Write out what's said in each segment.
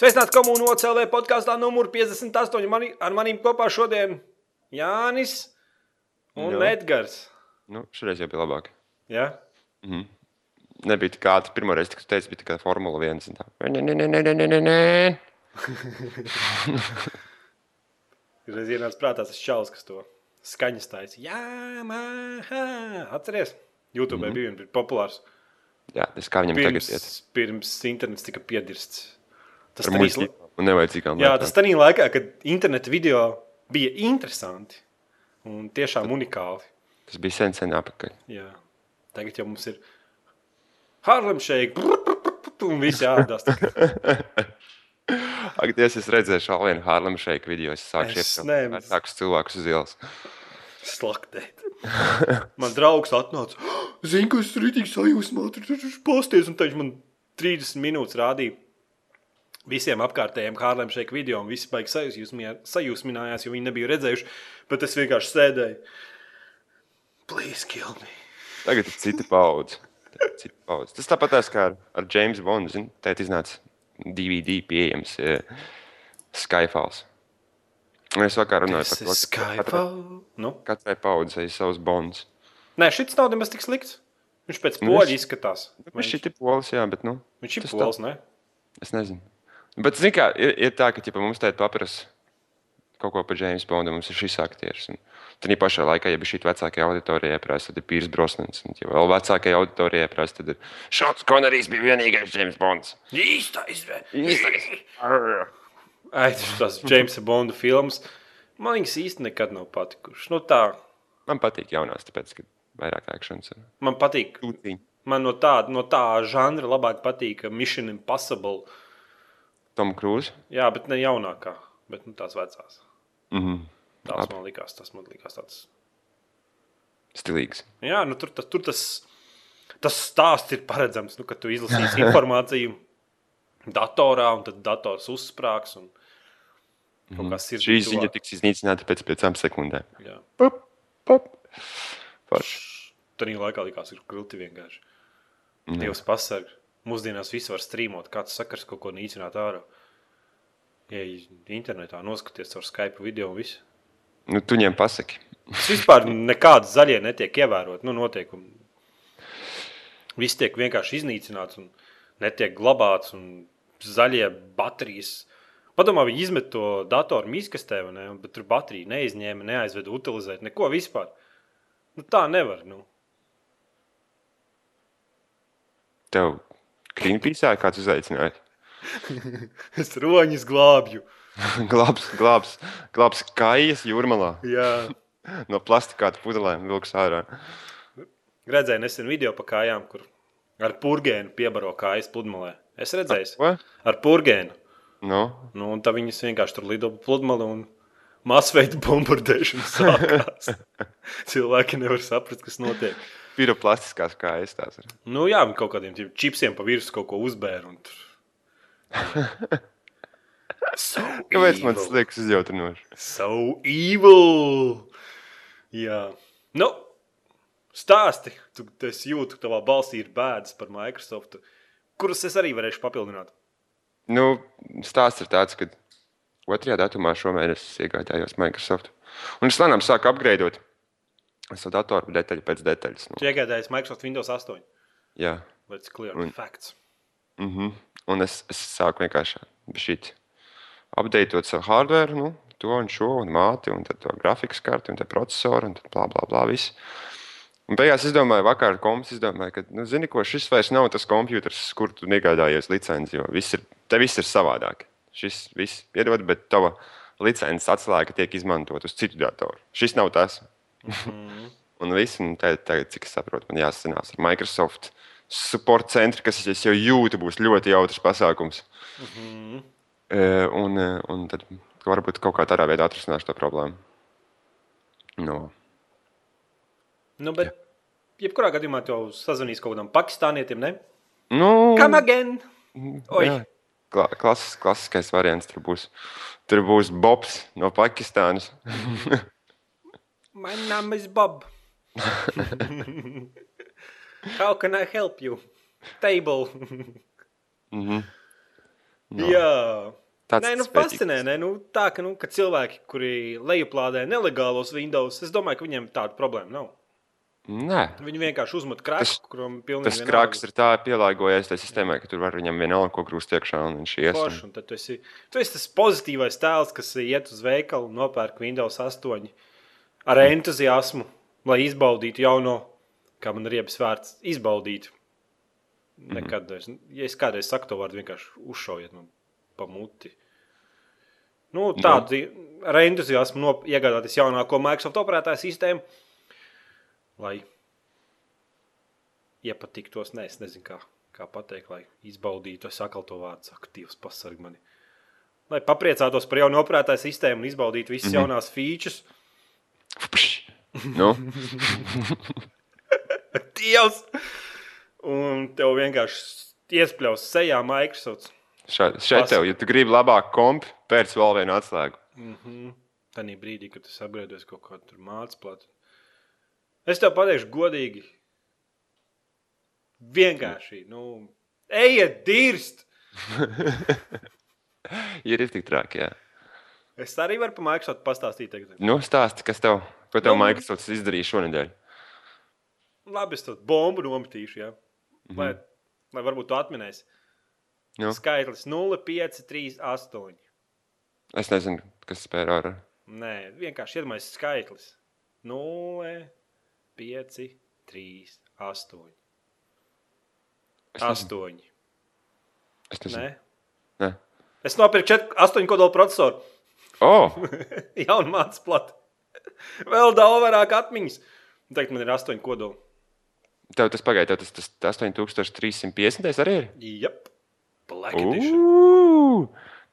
Sveicināti komunā OCLV podkāstā numur 58. Mani, ar maniem kopā šodien Jānis un Jā. Edgars. Nu, šoreiz jau bija labāk. Ja? Nebija tik ātri. Pirmā reize, kad teicu, bija tikai Formula 1. un tā. Nē, nē, nē, nē, nē, nē, nē. Reiz ienāca prātā tas čalis, kas to skaņas taisa. Jā, māhā. Atceries? YouTube mm -hmm. bija viens populārs. Jā, tas kā viņam tagad Pirms, iet. pirms internets tika piedirsts. Tas tanīs- muļķiem un nevajadzīgām Jā, lietām. tas tajā laikā, kad interneta video bija interesanti un tiešām unikāli. tas bija sen, sen apakaļ. Jā. Tagad jau mums ir Harlem Shake, un viss jādās. Ak, Dievs, es redzēju šo vienu Harlem Shake video. Es sāku šeit vecākus cilvēkus uz ielas. Slaktēt. Man draugs atnāca. Zini, ka es rītīgi sajūsmā, tur posties, un viņš man 30 minūtes rādīja. Visiem apkārtējiem Harlem Shake video, un visi baigi sajūsminājās, jo viņi nebija redzējuši. Bet es vienkārši sēdēju. Please kill me. Tagad ir cita paudze. Tas tāpat kā ar, ar James Bondu. zini, Tēt iznāca DVD pieejams eh, Skyfalls. Es vakar runāju Tas par to, ka katrai. Nu? katrai paudzei ir savs bonds. Nē, šis nav nemaz tik slikts. Viņš pēc Nu, poļa izskatās. Vai Viņš ir polis, jā, bet nu, Viņš ir pols, ne? es nezinu. Bet, zini, kā ir, ir tā, ka ja mums te paprasa kaut ko par James Bondu, mums ir šis aktieris. Un Tad pašā laikā, ja bija šī vecākā auditorija, prasa, tad ir Pīrs Brosnans. Un, ja vēl vecākajā auditorijā prasa, tad ir Šāds Konerijs bija vienīgais James Bonds. Īstais! Īstais. Ai, tas Jamesa Bonda filmas. Man viņas īsti nekad nav patikušas. Nu, tā, Man patīk jaunās, tāpēc, ka vairāk akcents ir. man patīk. Tūtiņi. Man no tā, no tā žanra labāk patīk Mission Impossible. Tom Cruise. Jā, bet ne jaunākā, bet nu, tās vecās. Mhm. Tās Labi. man likās, tas man likās tāds. Stilīgs. Jā, nu, tur, tas, tur tas, tas stāsts ir paredzams, nu, ka tu izlasīsi informāciju datorā, un tad dators uzsprāgs. Un... Sirds Šī ziņa tiks iznīcināta pēc piecām sekundēm. Pop, pop. Forši. Tad laikā likās, ir grūti vienkārši. Dievs pasarg. Mūsdienās viss var strīmot, kāds sakars kaut ko nīcināt ārā. Ja internetā noskaties ar Skype video un visu. Nu, tu viņiem pasaki. Tas vispār nekāds zaļie netiek ievērot. Nu, noteikumi. Viss tiek vienkārši iznīcināts un netiek glabāts. Un zaļie baterijas. Padomā, viņi izmet to datoru mīkstē, bet tur baterija neizņēma, neaizveda utilizēt neko vispār. Nu, tā nevar. Nu. Tev Greenpeace kāds uzaicināja. Es roņus glābju. glābs, glābs, glābs kājas jūrmalā. Jā. No plastikāta pudelēm vilks ārā. Redzēju nesen video par kājām, kur ar purgēnu piebaro kājas pludmalē. Es redzēju, Ko? ar purgēnu. Nu, Nu, un tā viņas vienkārši tur lido pa pludmali un masveida bombardēšana sākās. Cilvēki nevar saprast, kas notiek. Piroplastiskās kājas tās ir. Nu, jā, kaut kādiem čipsiem pa virsmu kaut ko uzbēra. un Tur... so Kāpēc man evil. tas liekas izjautrinoši? So evil! Jā, nu, stāsti. Tu, es jūtu, ka tavā balsī ir bēdas par Microsoft, kuras es arī varēšu papildināt. Nu, stāsts ir tāds, ka otrajā datumā šomēnes es iegādājos Microsoft. Un es lēnām sāku apgraidot savu datoru detaļu pēc detaļas. Nu, Tu iegādājies Microsoft Windows 8. jā. Let's clear Un- the facts. Mm -hmm. Un es, es sāku vienkārši šīt apdeitot savu hardware, nu, to un šo, un māti, un tad to grafikas karti, un te procesoru, un tad blā, blā, blā, viss. Un beigās es domāju, vakar komps izdomāju, ka, nu, zini, ko šis vairs nav tas kompjuters, kur tu iegādājies licenci, jo viss ir, te viss ir savādāk. Šis viss piedod, bet tava licences atslēga tiek izmantot uz citu datoru. Šis nav tas. Un viss, un tagad, tagad, cik es saprotu, man jāsasinās ar Microsoft support centru, kas es jau jūtu, būs ļoti jautrs pasākums. E, un, e, un tad varbūt kaut kā tādā veidā atrisināšu to problēmu. No. Nu, bet, jebkurā gadījumā tev sazvanīs kaut kādam pakistānietim, ne? Nu, Come again! Oi. Kla klasis, klasiskais variants tur būs. Tur būs Bobs no Pakistānas. My name is Bob. How can I help you? Table. Mhm. No. Jā, Tāds Nē, nu, fascinē, ne? Nu, tā, ka, nu, ka cilvēki, kuri lejuplādē nelegālos Windows, es domāju, ka viņiem tāda problēma nav. Nē. Viņi vienkārši uzmet krāsu, Tas- kuram pilnīgi Tas krāks ir tā pielāgojies tai sistēmai, ka tur var viņam vienalga ko grūst iekšā un viņš ies. Forši, un- un tad tu esi, tu esi tas pozitīvais tēls, kas iet uz veikalu, nopērk Windows 8 ar entuziasmu, lai izbaudītu jauno, kā man ir riebs vērts, izbaudīt. Nekad, es, ja es kādreiz saku to vārdu, vienkārši uzšaujiet man pa muti. Nu, tādu ar entuziasmu nop- iegādāties jaunāko Microsoft operētāju sistēmu, lai iepatiktos. Nē, es nezinu, kā, kā pateikt, lai izbaudītu. Es atkal to vārdu Dievs, pasarg mani. Lai papriecātos par jaunu operētāju sistēmu un izbaudītu visas mm -hmm. jaunās features. Nu, Dievs! Un tev vienkārši iespļaus sejā Microsoft. šeit, šeit tev, ja tu gribi labāk kompi, pēc vēl vienu atslēgu. Tanī brīdī, kad tas apgriezies kaut kādā tur mācīplātā. Es tev pateikšu, godīgi. Vienkārši, nu, ejiet, dirst! Ir tik traki, jā. Es arī varu par Microsoft pastāstīt. Tagad. Nu, stāsti, kas tev, ko tev Nu, Microsoft izdarīja šonadēļ? Labi, es to bombu nometīšu, ja? lai, lai varbūt tu atminēsi. Nu, Skaitlis 0, 5, 3, 8. es nezinu, kas spēr ar. Nē, vienkārši iedomājieties skaitlis. 0, 5, 3, 8. Es nezinu. 8. Es nezinu. Nē. Nē. Es nopirku 8 kodolu procesoru. Oh, Jaunu mācību platu. Vēl daudz vairāk atmiņas. Tagad man ir 8 kodoli. tev tas pagaidi, tev tas, tas 8350 arī ir? Jep. Black Edition.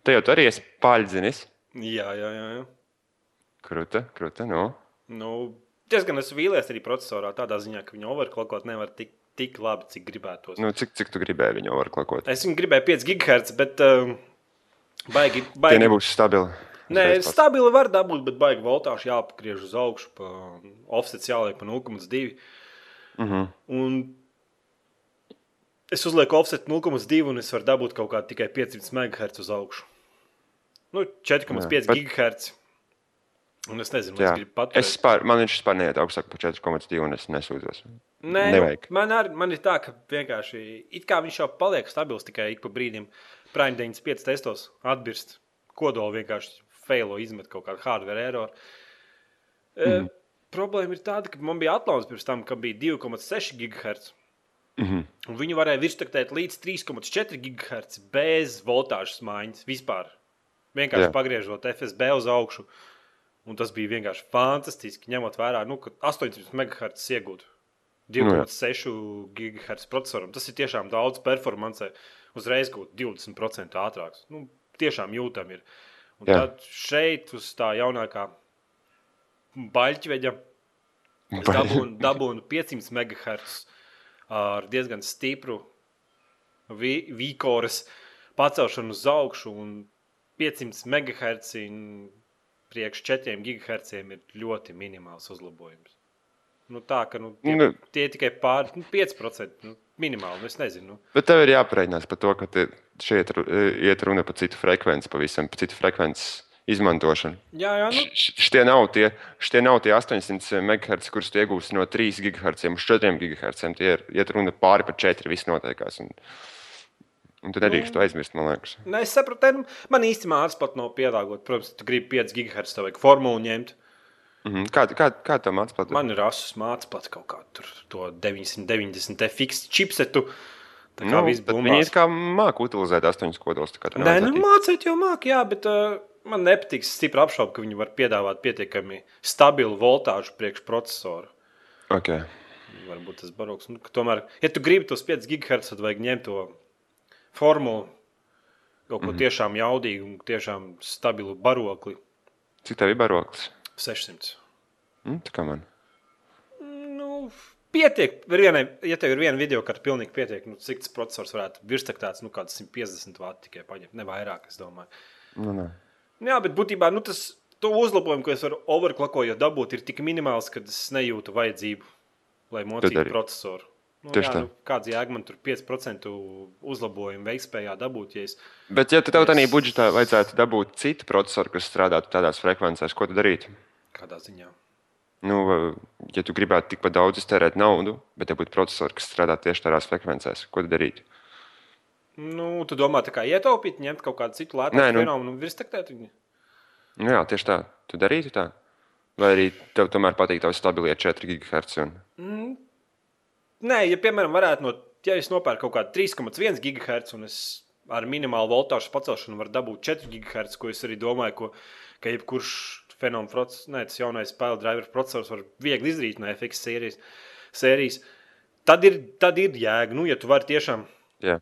Te jau tu arī esi paļdzinis. Jā, jā, jā. jā. Kruta, kruta, nu. Nu, diezgan esmu vīlies arī procesorā, tādā ziņā, ka viņa overclockot nevar tik, tik labi, cik gribētos. nu cik, cik tu gribēji viņu overclockot? Es viņu gribēju 5 GHz, bet um, baigi. Tie baigi nebūs stabili. Nē, pats. stabili var dabūt, bet baigi voltāžu jāpagriež uz augšu, pa offsets jāliek pa 0,2. Mhm. Un es uzlieku offset 0,2 un es varu dabūt kaut kādu tikai 500 MHz uz augšu. Nu, 4,5 Jā, bet- GHz. Un es nezinu, es gribu paturēt. Es spār, man viņš vispār neiet augstāk par 4,2 un es nesūdzos. Nē, Nevajag. man, ar, man ir tā, ka vienkārši it kā viņš jau paliek stabils tikai ik pa brīdim. Prime 95 testos atbirst. Kodoli vienkārši failo izmet kaut kādu hardware error. Mm. E, problēma ir tāda, ka man bija atlauns pirms tam, kam bija 2,6 GHz. Mm -hmm. Un viņu varēja virstaktēt līdz 3,4 GHz bez voltāžas maiņas vispār. Vienkārši Jā. pagriežot FSB uz augšu. Un tas bija vienkārši fantastiski, ņemot vērā, nu, ka 800 MHz iegūt 2,6 GHz procesoram. Tas ir tiešām daudz performancē. Uzreiz kaut 20% ātrāks. Nu, tiešām jūtam ir. Un Jā. tad šeit uz tā jaunākā baļķveģa dabūnu, dabūnu 500 MHz ar diezgan stipru vīkoras pacelšanu uz augšu. un 500 MHz priekš 4 GHz ir ļoti minimāls uzlabojums. Nu, tā ka nu, tie, Nu. tie tikai pār nu, 5%. Nu, minimāli, nu, es nezinu. Nu. Bet tev ir jāpareizinās par to, ka te- šeit ru- iet runa par citu frekvenci, pavisam par citu frekvences izmantošanu. Jā, jā, nu, Š- Šitie nav tie, šitie nav tie 800 MHz, kurus tu iegūsi no 3 GHz uz 4 GHz. Tie ir iet runa pāri par 4, viss notiekās. Un, un tu nedrīkst to aizmirst, man liekas. ne, es saprotu, nu, man īsti mācās pat nav pielāgot. Protams, tu gribi 5 GHz, tev vajag formulu ņemt. Mhm. Kā, kā, kā tev mācās pat? Man ir asus mācīts pats kaut kā tur, to 990 FX chipsetu. Tā kā Nu, viss bumbās. viņi it kā māca utilizēt astoņus kodolus. Nē, nu, mācīt jau māk, jā, bet uh, man nepatīk stipri apšaubīt, ka viņi var piedāvāt pietiekami stabilu voltāžu priekšprocesoru. Okay. Varbūt tas baroks. Nu, tomēr, ja tu gribi tos 5 GHz, tad vajag ņemt to formulu, kaut ko mm -hmm. tiešām jaudīgu un tiešām stabilu barokli. Cik tev ir baroklis? 600. Mm, tā kā man. Nu, pietiek. Vienai, ja tev ir viena video, kad pilnīgi pietiek, nu, cik tas processors varētu virstaktāts, nu, kāds 150 vati tikai paņemt, ne vairāk, es domāju. Nu, nē. Jā, bet būtībā nu, tas to uzlabojumu, ko es varu overclockojot dabūt, ir tik minimāls, ka es nejūtu vajadzību, lai mocītu procesoru. Nu, Tieši jā, tā. nu, kāds jēga man tur 5% uzlabojumu veiktspējā dabūt, ja es Bet, ja tev tādā Es- budžetā vajadzētu dabūt citu procesoru, kas strādātu tādās frekvencēs, ko tu darītu? kādā ziņā. Nu, ja tu gribētu tikpat daudz iztērēt naudu, bet tev būtu procesori, kas strādā tieši tādās frekvencēs, ko tu darītu? Nu, tu domā, tā kā ietaupīt, ņemt kaut kādu citu lētu nu- fenomenu un virstaktēt viņu? Nu, jā, tieši tā. Tu darītu tā. Vai arī tev tomēr patīk tavs stabilie 4 GHz? Un... Nē, ja piemēram varētu no, ja es nopērku kaut kādu 3,1 GHz un es ar minimālu voltāžu pacelšanu varu dabūt 4 GHz, ko es arī domāju, ko, ka jebkurš fenomens, process, ne, tas jaunais spēļu driver processors var viegli izdarīt no FX sērijas, sērijas tad ir, tad ir jēga, nu, ja tu vari tiešām Jā.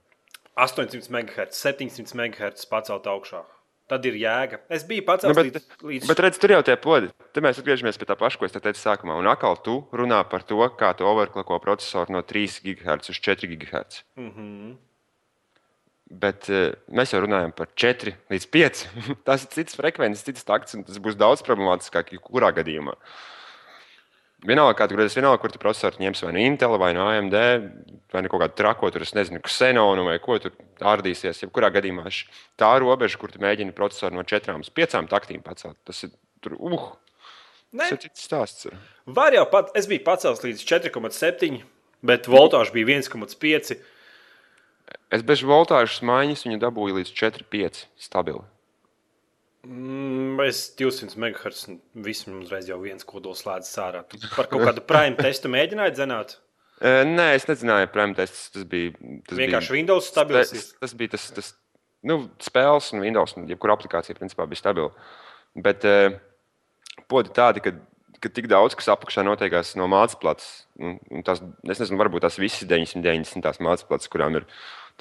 800 MHz, 700 MHz pacelt augšā. Tad ir jēga. Es biju pats Nu, bet, līdz, līdz bet redz, tur jau tie podi. Te mēs atgriežamies pie tā paša, ko es te teicu sākumā. Un atkal tu runā par to, kā tu overklako procesoru no 3 GHz uz 4 GHz. mm -hmm. Bet uh, mēs jau runājam par 4 līdz 5. Tas ir cits frekvences, cits takts, un tas būs daudz problemātiskāk, jebkurā gadījumā. Vienalga, kā tu gribēsi, vienalga, kur tu procesoru ņemsi, vai no Intel, vai no AMD, vai no kaut kāda trako, tur es nezinu, Xenonu vai ko tur ārdīsies. Jebkurā gadījumā tā robeža, kur tu mēģini procesoru no 4 līdz 5 taktīm pacelt, tas ir tur, uh, Nē, tas ir cits stāsts. ir. Var jau pat, es biju pacēlis līdz 4,7, bet voltāža bija 1,5. Es bez voltāžas maiņas viņu dabūju līdz 4,5 stabili. Mm, Es 200 MHz man uzreiz jau viens kodols slēdz sārā. Tu par kaut kādu prime testu mēģināji zināt. E, Nē, es nezināju, premtēs tas bija. Tas Vienkārši bija, Windows stabils. Tas, tas bija tas, tas nu, spēles un Windows, un jebkura aplikācija principā bija stabila. Bet uh, podi tādi, ka, ka tik daudz, kas apakšā notiekās no mācīplātes, un, un tās, es nezinu, varbūt tās visas 990 tās mācīplātes, kurām ir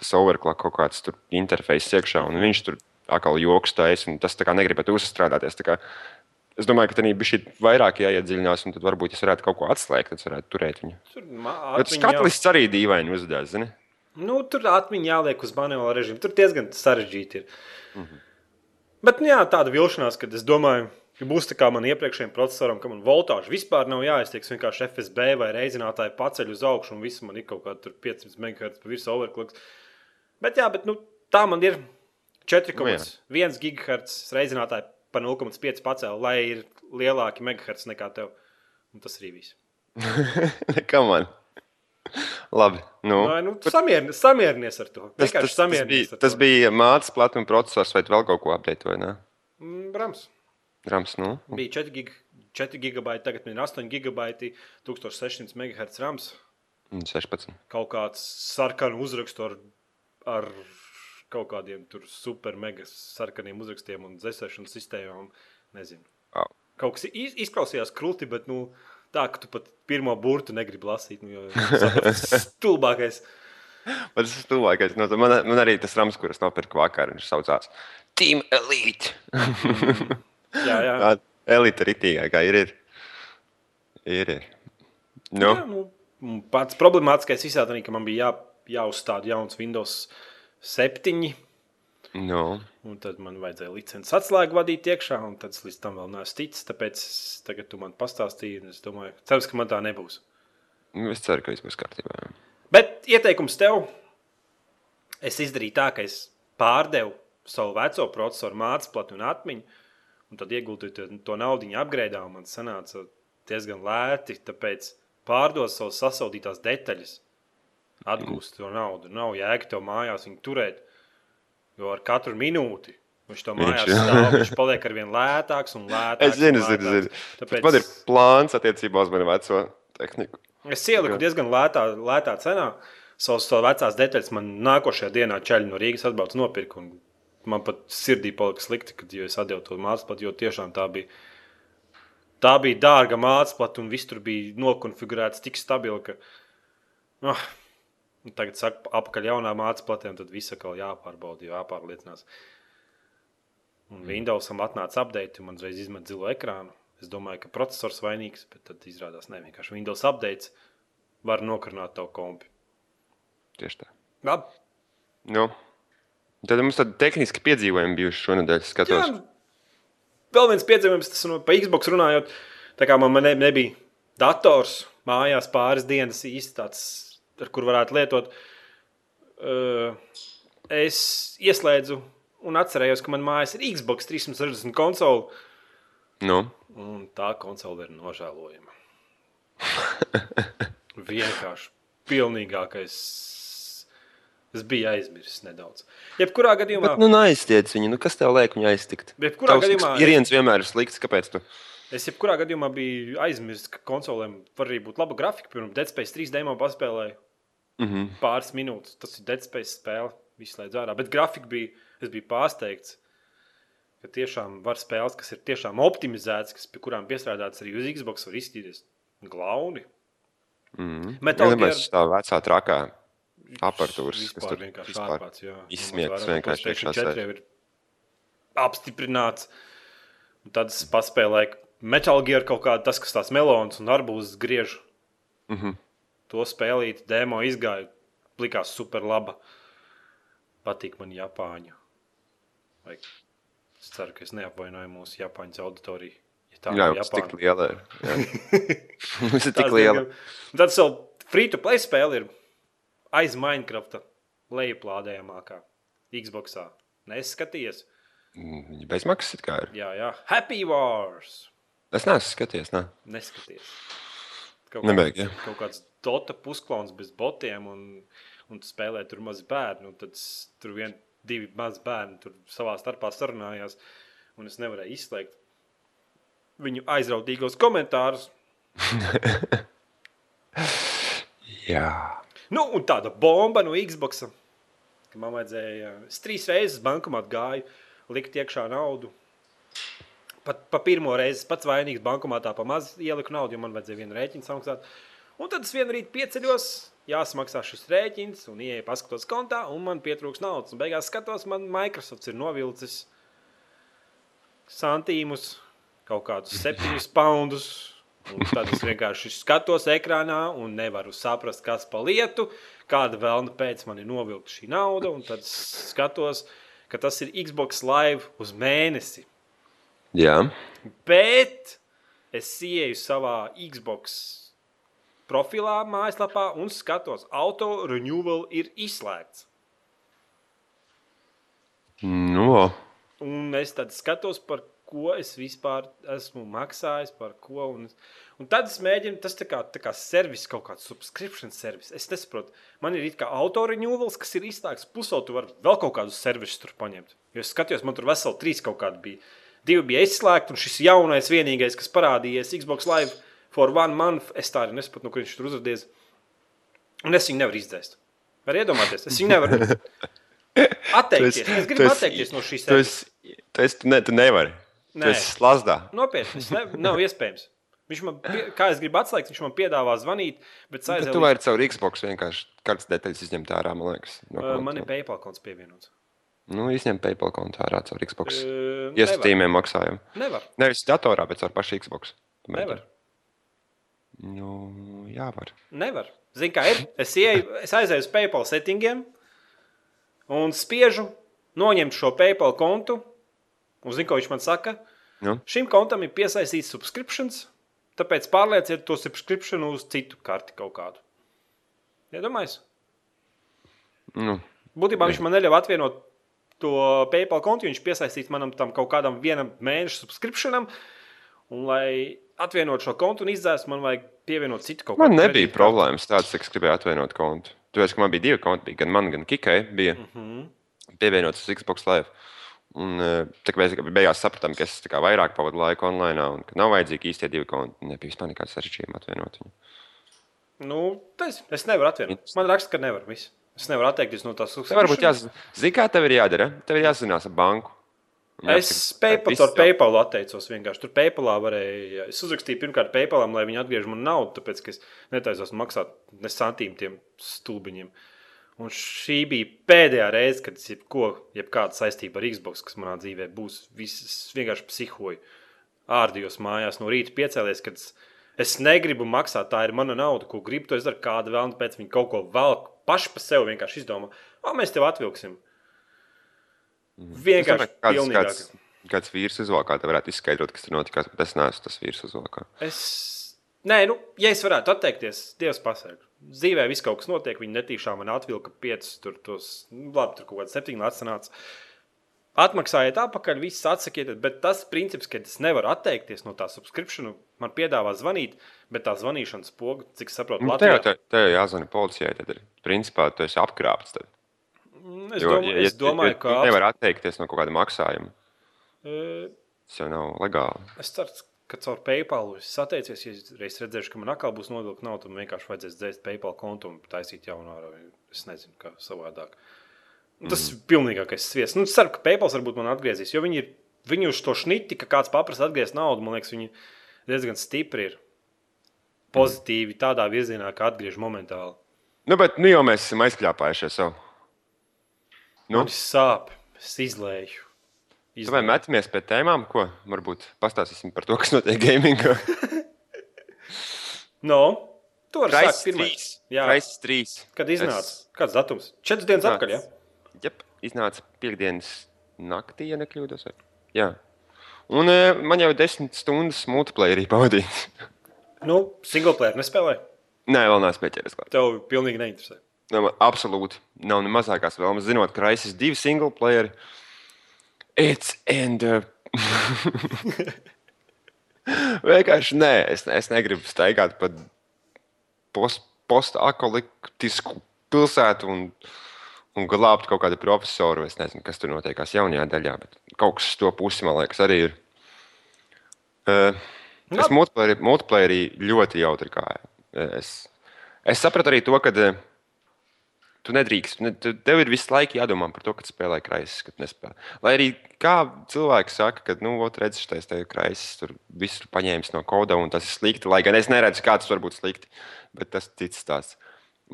tas overclock kaut kāds tur interfejs iekšā, un viņš tur atkal joks taisa, un tas tā kā negribētu uzstrādāties. Es domāju, ka tā bija šī vairāk jāiedziļinās, un tad varbūt es varētu kaut ko atslēgt, tad varētu turēt viņu. Tur, jau- skatlis arī dīvaini uzdevās, zini? nu, tur atmiņā jāliek uz manuāla režīmu. Tur diezgan sarežģīti ir. Mm. -hmm. Bet nu, jā, tāda vilšanās, kad es domāju, ka būs tā kā man iepriekšējiem procesoram, ka man voltāža vispār nav jāiztiek. Vienkārši FSB vai reizinātāju paceļ uz augšu, un viss man ir kaut kāda tur 500 MHz pa virsmu overclocks. Bet jā, bet nu, tā man ir 4,1 GHz reizinātāji pa 0,5 pacēlu, lai ir lielāki megahertz nekā tev. Un tas arī viss. Nekā man. Labi. Nu, Nē, nu, samierini, samierinies ar to. tas, tas, tas, bija, tas bija mācīts platuma processors, vai vēl kaut ko ne? Mm, Brams. Rams, nu. Bija 4, gig, 4 gigabaiti, tagad ir 8 gigabaiti, 1600 MHz rams. un 16. Kaut kāds sarkanu uzrakstu ar, ar kaut kādiem tur super mega sarkaniem uzrakstiem un dzēsēšanas sistēmām. Nezinu. Au. Kaut kas iz, izklausījās krūti, bet nu, tā, ka tu pat pirmo burtu negribi lasīt. Nu, jo, stulbākais. Bet tas ir tuvākais. No, man, man arī tas rams, kuras nopirku vakar, viņš saucās Team Elite. Jā, jā. Tā elite ritīgākā ir. Ir. ir, ir. Nu, Jā, nu, pats problemātiskais visā tā, ka man bija jā, jāuzstāda jauns Windows 7. nu. Un tad man vajadzēja licences atslēgu vadīt iekšā, un tad es līdz tam vēl neesmu ticis. Tāpēc tagad tu man pastāstīji, un es domāju, cerams, ka man tā nebūs. Nu, Es ceru, ka viss būs kārtībā. Bet ieteikums tev, es izdarīju tā, ka es pārdevu savu veco procesoru, mācību un atmiņu, un tad ieguldīju to, naudu apgrēdā, un man sanāca diezgan lēti. Tāpēc pārdot savas sasaldītās detaļas, atgūst to naudu. Nav jēga tev mājās viņu turēt, jo ar katru minūti. Viņš to mājās jā. stāv, viņš paliek ar vien lētāks un lētāks. Es zinu, zinu, zinu. Tāpēc... Tāpēc... Man ir plāns attiecībā uz manu veco tehniku. Es ieliku diezgan lētā, lētā cenā. Savas vecās detaļas man nākošajā dienā ceļā no Rīgas atbrauc nopirkt. Man pat sirdī palika slikti, kad es atdevu to mākslu, jo tiešām tā bija. Tā bija dārga māksla, un viss tur bija nokonfigurēts tik stabili, ka. Oh, un tagad saka, apakaļ jaunā māksla, un tad viss atkal jāpārbauda, jāpārliecinās. Un Windowsam atnāca update, un man uzreiz izmet zilo ekrānu. Es domāju, ka processors vainīgs, bet tad izrādās, ne vienkārši Windows update var nokarināt tavu kompi. Tieši tā. Labi. Nu. Tad mums tādi tehniski piedzīvojumi bijuši šonadēļ. es Jā, Skatos, vēl viens piedzīvojums, tas no pa Xbox runājot. Tā kā man ne, nebija dators mājās pāris dienas īsti tāds ar kur varētu lietot. Es ieslēdzu un atcerējos, ka man mājās ir Xbox 360 konsole. Nu, Un tā konsole ir nožēlojama. Vienkārši pilnīgākais. Es biju aizmirsis nedaudz. Jebkurā gadījumā, bet, nu, aiztiec viņu. Nu, kas tev liek viņu aiztikt? Jebkurā Tavs gadījumā- Experience vienmēr ir slikts. Kāpēc? Tu? es jebkurā gadījumā biju aizmirsis, ka konsolēm var arī būt laba grafika. Piemēram, Dead Space 3 demo paspēlēju Mm -hmm. pāris minūtes. Tas ir Dead Space spēle. Viss slēdz ārā. Bet grafika bija, es biju pārsteigts. Ka tiešām var spēles, kas ir tiešām optimizētas, kas pie kurām piestrādātas arī uz Xbox, var izskatīties glauni. Mm -hmm. Metal Gear- Mēs tā vecā trakā aparatūras, kas tur vienkārši vērā, ka vienkārši iekšā 4 jau ir apstiprināts. Un tad es paspēlēju Metal Gear kaut kādu, tas, kas tās melons un arbūzus griež. Mm -hmm. To spēlīt, demo izgāja. Likās super laba. Patīk man Japāņu. Vai es ceru, ka es neapvainoju mūsu Japāņu auditoriju. Ja tā Jā, ir mums tik liela ir. Mums ir tik liela. Tad vēl free to play spēle ir aiz Minecrafta lejuplādējamākā Xbox. Neskaties. Mm, Viņa bezmaksas it kā ir. Jā, jā. Happy Wars. Es neesmu skaties. Ne? Neskaties. Kaut, Nebeig, jā. kaut kāds Dota pusklons bez botiem un, un spēlē tur maz bērnu. un Tad tur vien divi mazi bērni tur savā starpā sarunājās. Un es nevarēju izslēgt viņu aizrautīgos komentārus. Jā. Nu, un tāda bomba no Xbox. Man vajadzēja, es trīs reizes bankomātā gāju, likt iekšā naudu. Pat pa pirmo reizi pats vainīgs bankomātā pa maz ieliku naudu, jo man vajadzēja vienu rēķinu samaksāt. Un tad es vienu rītu pieceļos, jāsamaksā šis rēķins, un ieeju paskatos kontā, un man pietrūks naudas. Un beigās skatos, man Microsoft ir novilcis santīmus, kaut kādus septiņus poundus. Un tad es vienkārši skatos ekrānā un nevaru saprast, kas pa lietu, kāda vēlna pēc man ir novilkta šī nauda. Tad es skatos, ka tas ir Xbox Live uz mēnesi. Jā. Bet es ieeju savā Xbox profilā, mājaslapā un skatos, auto renewal ir izslēgts. Nu, Un es tad skatos, par ko es vispār esmu maksājis, par ko. Un, un tad es mēģinu, tas tā kā, tā kā servis, kaut kāds subscription servis. Es nesaprotu, man ir it kā autorrenewals, kas ir izslēgts. Pusē tu vari vēl kaut kādus servisus tur paņemt. Jo es skatījos, man tur veseli trīs kaut kādi bija. Divi bija izslēgti, un šis jaunais, vienīgais, kas parādījies Xbox Live for one month, es tā arī nesaprotu, no kur viņš tur uzrādījās. Un es viņu nevaru izdzēst. Var iedomāties, es viņu nevaru atteikties. Es gribu atteikties no šīs Tu, esi, tu, esi, tu, ne, tu nevari. Tu Nē. esi slazdā. Nopietni, tas ne, nav iespējams. Viņš man, pie, kā es gribu atslēgt, viņš man piedāvā zvanīt, bet Bet saistībā tu vari caur Xbox vienkārši kādas detaļas izņemt ārā, man liekas. No konta. Man ir PayPal konts pievienots. Nu, izņem PayPal kontu ārā caur Xbox. Uh, Iesaistīmiem maksājumu. Nevar. Nevis datorā, bet caur pašu Xbox. Tu Nevar. Nu, jā, var. Nevar. Zini, kā ir? Es, ieju, es aizēju uz PayPal settingiem un spiežu noņemt šo PayPal kontu. Un zinu, ko viņš man saka. Nu, Šim kontam ir piesaistīts subscriptions, tāpēc pārlieciet to subscription uz citu karti kaut kādu. Iedomājieties? nu, Būtībā viņš man neļāva atvienot to PayPal kontu, viņš piesaistīts manam tam kaut kādam vienam mēneša subscriptionam. Un, lai atvienotu šo kontu un izdzēstu, man vajag pievienot citu kaut man kādu nebija kredītkarti. problēmas tādas, ka es gribēju atvienot kontu. Tu esi, ka man bija divi konti, bija gan man, gan Kikai. Bija Mm -hmm. pievienots uz Xbox Live. Un, eh, tā mēs beigās sapratām, ka es kā vairāk pavadu laiku online, un ka nav vajadzīgi īstie divi konti. Nebija vispār nekāds sarežģījums atvienot viņu. nu, tas, es nevaru atvienot. Man raksta, ka nevaru. Viss. Es nevaru atteikties no tās Tev varbūt jāzina, zini, kā tev ir jādara. Tev ir jāzinās ar banku. Es PayPal, ar PayPal atteicos vienkārši. Tur PayPalā varēja. Es uzrakstīju pirmkārt PayPalam, lai viņi atgriež man naudu, tāpēc ka es netaisos maksāt ne santīmu tiem stulbiņiem. Un šī bija pēdējā reize, kad es jebko, jebkāda saistība ar Xbox, kas manā dzīvē būs, viss es vienkārši psihoju. Ārdījos mājās no rīta piecēlies, kad es, es negribu maksāt, tā ir mana nauda, ko gribu, to es daru kādu vēl, un pēc viņi kaut ko vēl paši pa sevi vienkārši izdomā. O, mēs tev atvilksim. Vienkārši Es domāju, kāds, kāds, kāds vīrs uzvalkā, tev varētu izskaidrot, kas tur notikās, bet es neesmu tas vīrs uzvalkā. Es, nē, nu, ja es varētu atteikties, Dievs pasargā. dzīvē viss kaut kas notiek. Viņi netīšām man atvilka piecus, tur, tos, nu, labi, tur kaut kāds septiņi atsanāca. Atmaksājiet atpakaļ, viss atsakiet, bet tas princips, ka es nevaru atteikties no tā subscription, man piedāvā zvanīt, bet tā zvanīšanas poga, cik es saprotu, Nu, Latvijā. tev, tev jāzvana policijai, tad ir principā tu esi apkrāpts. Tad. Es, Jo, domāju, es domāju, ja, ka ja nevar atteikties no kaut kāda maksājuma. E, Tas jau nav legāli. Es ceru, ka caur PayPal es sateicies, ja reiz redzēšu, ka man atkal būs nodokļu nauda, tad vienkārši vajadzēs dzēst PayPal kontu un taisīt jaunu ārā. Es nezinu, kā savādāk. Un Tas ir pilnīgākais sviests. Nu, es ceru, ka PayPal varbūt man atgriezīs, jo viņi ir viņi uz to šniti, ka kāds paprasa atgriezt naudu. Man liekas, viņi diezgan stipri ir pozitīvi tādā virzienā, ka atgriež momentāli. Nu, bet nu, jau mēs esam aizkļāpājušies savu. Nu? Man sāp, es izlēju. Tu vai metamies pie tēmām, ko varbūt pastāstīsim par to, kas notiek gamingā? No, tu vari sākt pirmais. 3. Jā, Kraisis 3. kad iznāca? Kāds datums? Četras dienas atpakaļ? Ja? Jep, iznāca piekdienas naktī, ja nekļūdos. Jā. Un e, man jau ir desmit stundas multiplayerī pavadīts. Nu, single player nespēlē. Nē, vēl neesmu pieķēries klāt. Tev pilnīgi neinteresē. Nē, man Absolūti. Nav ne mazākās vēlmes. Zinot, ka Raisis divi single player. It's and. Uh... Vienkārši nē, es, es negribu staigāt pa post, postakoliptisku pilsētu un, un glābt kaut kādu profesoru. Es nezinu, kas tur notiekās jaunajā daļā, bet kaut kas to pusi, man liekas, arī ir. Uh, es multiplayerī, multiplayerī ļoti jautri gāju. Es, es sapratu arī to, ka uh, tu nedrīkst. Ne, tu, tev ir visu laiku jādomā par to, kad spēlē kraisis, kad nespēlē. Lai arī kā cilvēki saka, ka, nu, ot, redz, šis te kraisis tur visu paņēmis no koda un tas ir slikti. Lai gan es neredzu, kā tas var būt slikti, bet tas cits stāsts.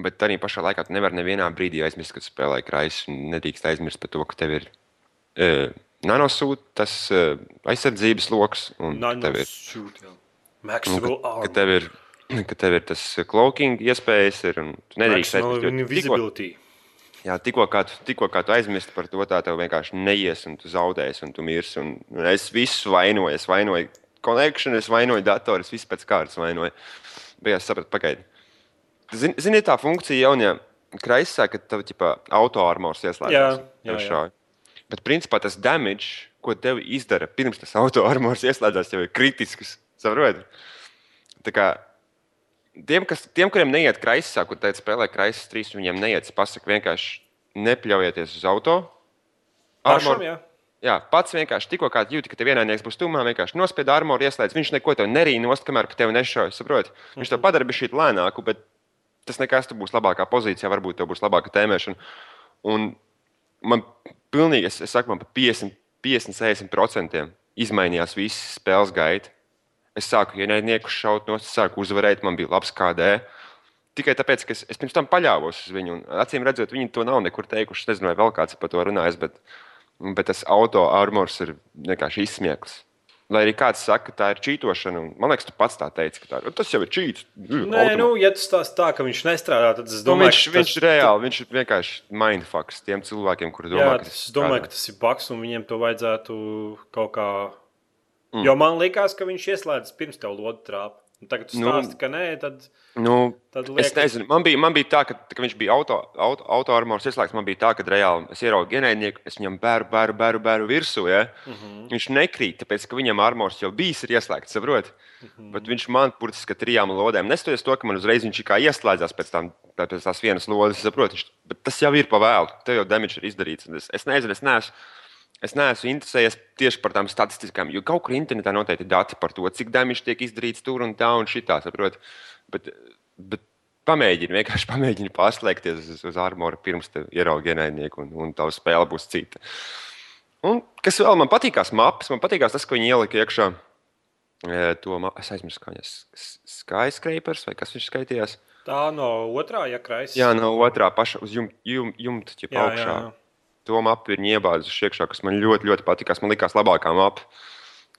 Bet arī pašā laikā tu nevari nevienā brīdī aizmirst, kad spēlē un Nedrīkst aizmirst par to, ka tev ir uh, nanosūta, tas uh, aizsardzības lokus, un ka tev ir shoot, jā. Maxwell ka, ka, armor. tev ir, ka tev ir tas cloaking iespējas, ir, un tu nedrīkst aizmirst. Jā, tikko kā, tu, tikko kā tu aizmirsti par to, tā tev vienkārši neies, un tu zaudēsi, un tu mirsi. Un, un es visu vainoju, es vainoju connection, es vainoju datoru, es visu pēc kārtas vainoju. Bet es sapratu, pagaidi. Zini, zini tā funkcija jaunajā kraisā, kad tev ģipā, autoarmors ieslēdzas. Jā, jā, jā. Bet principā tas damage, ko tev izdara pirms tas autoarmors ieslēdzas, jau ir kritisks. Saproti? Tā kā tiem, kas, tiem, kuriem neiet kraisā, kur teica, spēlē kraisas trīs, viņiem neiet, pasaka vienkārši nepļaujieties uz auto. Pašam, Armor- jā. Jā, pats vienkārši tikko kā jūti, ka tev vienādnieks būs tumā, vienkārši nospied armoru, ieslēdz. Viņš neko tev nerīja nost, kamēr pa tevi nešauj. Saproti? Viņš Mhm. tev padara bišķīt lēnāku, bet tas nekas, tu būsi labākā pozīcijā, varbūt tev būs labāka tēmēšana. Un man pilnīgi, es, es saku, man pa 50, 50 60% izmainījās viss spēles gaita. Es sāku ienaidnieku šaut no, es sāku uzvarēt, man bija labs KD. Tikai tāpēc, ka es, es pirms tam paļāvos uz viņu. Acīm redzot, viņi to nav nekur teikuši. Es nezinu, vai vēl kāds par to runājis, bet, bet tas auto armors ir vienkārši izsmieklis. Lai arī kāds saka, ka tā ir čītošana, un man liekas, tu pats tā teici, ka tā ir. Tas jau ir čīts. Nē, nu, ja tas tās tā, ka viņš nestrādā, tad es Nu, domāju, viņš, ka viņš ir reāli, viņš ir vienkārši mindfucks tiem cilvēkiem, kuri domā, Jā, ka tas, es domāju, ka tas ir baks, un viņiem to vajadzētu kaut kā. Mm. Jo man liekas, ka viņš ieslēdz pirms tev lodu trāpu. Un Tagad tu Nu, stāsti, ka nē, tad, Nu, tad Es liekas, nezinu, man bija, man bija tā, ka, ka viņš bija auto, auto, auto armors ieslēgts. Man bija tā, ka reāli es ieraugu ienaidnieku, es viņam bēru, bēru, bēru, bēru virsū. Ja? Mm Mhm. -hmm. Viņš nekrīt, tāpēc ka viņam armors jau bijis ieslēgts, saprot? Mm Mhm. -hmm. Bet viņš man burtiski trijām lodēm nestoties to, ka man uzreiz viņš kā ieslēdzās pēc, tam, pēc tās vienas lodes, saprot? Viņš, bet tas jau ir pavēlu, tev jau damage ir izdarīts. Es, es nezinu, es neesmu. Es neesmu interesējies tieši par tām statistikām, jo kaut kur internetā noteikti ir dati par to, cik damage tiek izdarīts tur un tā un šitā. Saprot? Bet, bet pamēģini, vienkārši pamēģini pārslēgties uz, uz armoru pirms ieraugi ienaidnieku, un, un tā spēle būs cita. Un, kas vēl man patīkās, maps, man patīkās tas, ko viņi ielika iekšā. e, To es aizmirsu, kā viņas skyscrapers vai kas viņš skaitījās. tā no otrā, ja kraisa. Jā, no otrā paša uz jumta, jum, jumta jā, augšā. jā. To mapu ir iebāzuši iekšā, kas man ļoti, ļoti patīkās. Man liekas, labākā mapa,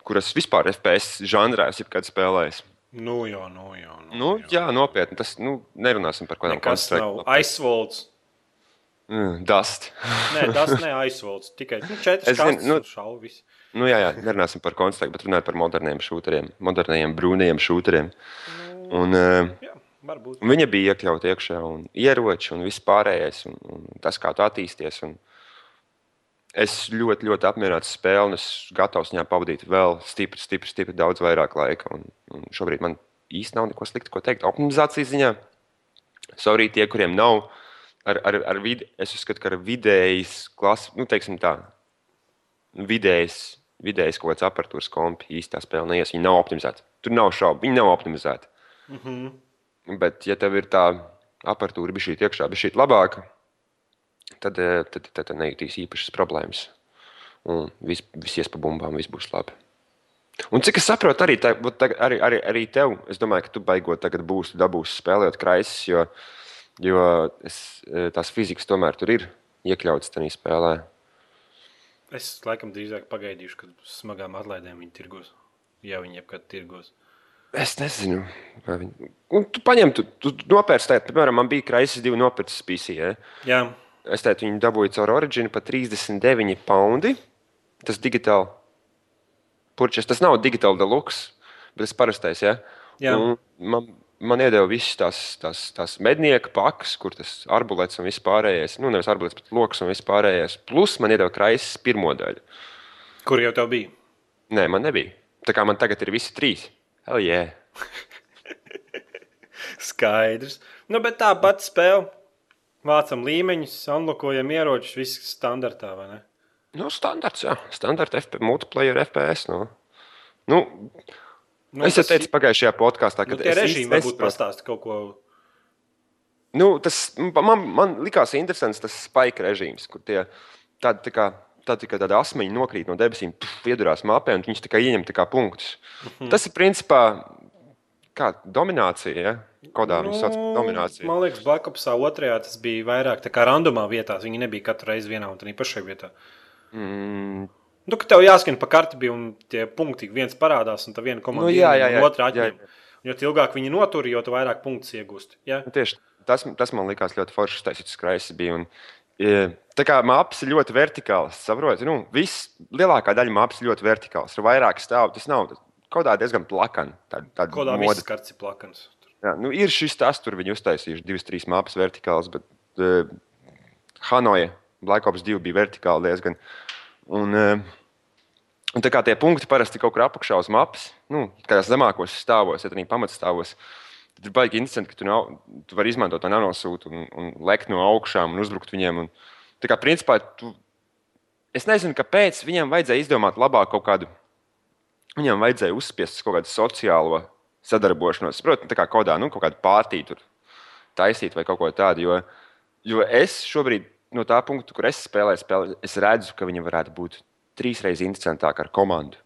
kuras vispār FPS žanrā esmu jebkad spēlējis. Nu, jā, nu, jā. Nu, Nu, jā, nopietni. Tas nu, nerunāsim par kaut Kas nav aizsvolts. Mm, Dust. Nē, tas nav aizsvolts. Tikai nu, zinu, kastes nu- šauvis. Nu, jā, jā, nerunāsim par konstrukciju, bet runājot par moderniem šūteriem, moderniem brūniem šūteriem. Un, uh, Jā. Varbūt. Viņa bija iekļauta iekšā, un ieroči, un viss pārējais, un, un tas, kā tu attīsties. Un es ļoti, ļoti apmierināts ar spēli, es gatavs viņā pavadīt vēl stipri, stipri, stipri daudz vairāk laika. Un, un šobrīd man īsti nav neko sliktu, ko teikt. Optimizācijas ziņā, sorry, tie, kuriem nav, ar, ar, ar vid, es uzskatu, ka ar vidējas klases, nu, teiksim tā, vidējas, vidējas kaut kāds aparatūras kompi īstā spēlē neies. Viņi nav optimizēti. Tur nav šaubu, viņi nav optimizēti. Mm -hmm. Bet, ja tev ir tā aparatūra bija šī iekšā, bija šī labāka, tad, eh, tad, tad, tad nejūtīs īpašas problēmas. Un viss vis ies pa bumbām, viss būs labi. Un cik es saprotu, arī, tā, arī, arī, arī tev, es domāju, ka tu beigot tagad būsi dabūsi spēlēt kraisis, jo, jo es, eh, tās fizikas tomēr tur ir iekļautas tajā spēlē. Es laikam drīzāk pagaidīšu, kad smagām atlaidēm viņi tirgos. Ja viņi jebkad tirgos. Es nezinu, vai viņi. Un tu paņem, tu, tu nopērci piemēram, man bija kraisis divi nopircis PC. Ja? Jā, Es teicu, viņu dabūju caur Originu par 39 poundi. Tas digitāli. Purčs, tas nav digitāli deluxe, bet tas parastais. Ja? Jā. Un Man, man iedeva visas tās, tās, tās mednieka pakas, kur tas arbulets un viss pārējais. Nu, nevis arbulets, bet lokus un viss pārējais. Plus man iedeva kraisis pirmo daļu. kur jau tev bija? Nē, man nebija. Tā kā man tagad ir visi trīs. Hell yeah. Skaidrs. Nu, bet tā pati spēle. Vācam līmeņus, unlokojam ieročus, viss standartā, vai ne? Nu, standarts, jā. Standarta FP, multiplayer FPS. Nu. Nu, Nu, es jau teicu pagājušajā podkāstā, nu, ka tie es režīmi īsti varbūt nesaprotu. pastāst kaut ko. Nu, tas man, man likās interesants, tas spēka režīms, kur tie tādi tā kā. Tā tikai tāda asmeņa nokrīt no debesīm, puf, iedurās mapē, un viņš tikai ieņem tā punktus. Mhm. Tas ir principā kā dominācija. Ja? Kodā nu, par domināciju. Man liekas, Black Opsā otrajā tas bija vairāk tā kā randomā vietā. Viņi nebija katru reizi vienā un tā pašā vietā. Mm, Nu, ka tev jāskan pa karti, bija, un tie punkti viens parādās, un tā viena komanda Nu, jā, jā, jā. otra Jā, atņem. Un Jo ilgāk viņi notur, jo vairāk punktus iegūsti. Ja? Nu, Tieši tas, tas man likās ļoti forši. Tas skrejs bija. Un, e, tā kā maps ir ļoti vertikāls, saproti, nu, viss, lielākā daļa maps ir ļoti vertikāls. Ir vairāk stāvu. Tas nav kaut kā diezgan plakani. Tā, tāda Kodā moda. viss karts ir plakans. Jā, nu, ir šis tas, tur viņi uztaisījuši divas, trīs mapas vertikālas, bet uh, Hanoja, Black Ops 2 bija vertikāli diezgan. Un, uh, un tā kā tie punkti parasti kaut kur apakšā uz mapas, nu, kādās zemākos stāvos, ja tā ir pamatstāvos, tad ir baigi interesanti, ka tu, nav, tu vari izmantot to nanosūtu un, un lekt no augšām un uzbrukt viņiem. Un, tā kā principā tu, es nezinu, kāpēc viņiem vajadzēja izdomāt labāk kaut kādu. Viņam vajadzēja uzspiest kaut kādu sociālo sadarbošanos. Protams, tā kā kodā, nu, kaut kādu pārtīju tur taisīt vai kaut ko tādu. Jo, jo es šobrīd, no tā punkta, kur es spēlēju, spēlē, es redzu, ka viņi varētu būt trīs reizes interesantāki ar komandu.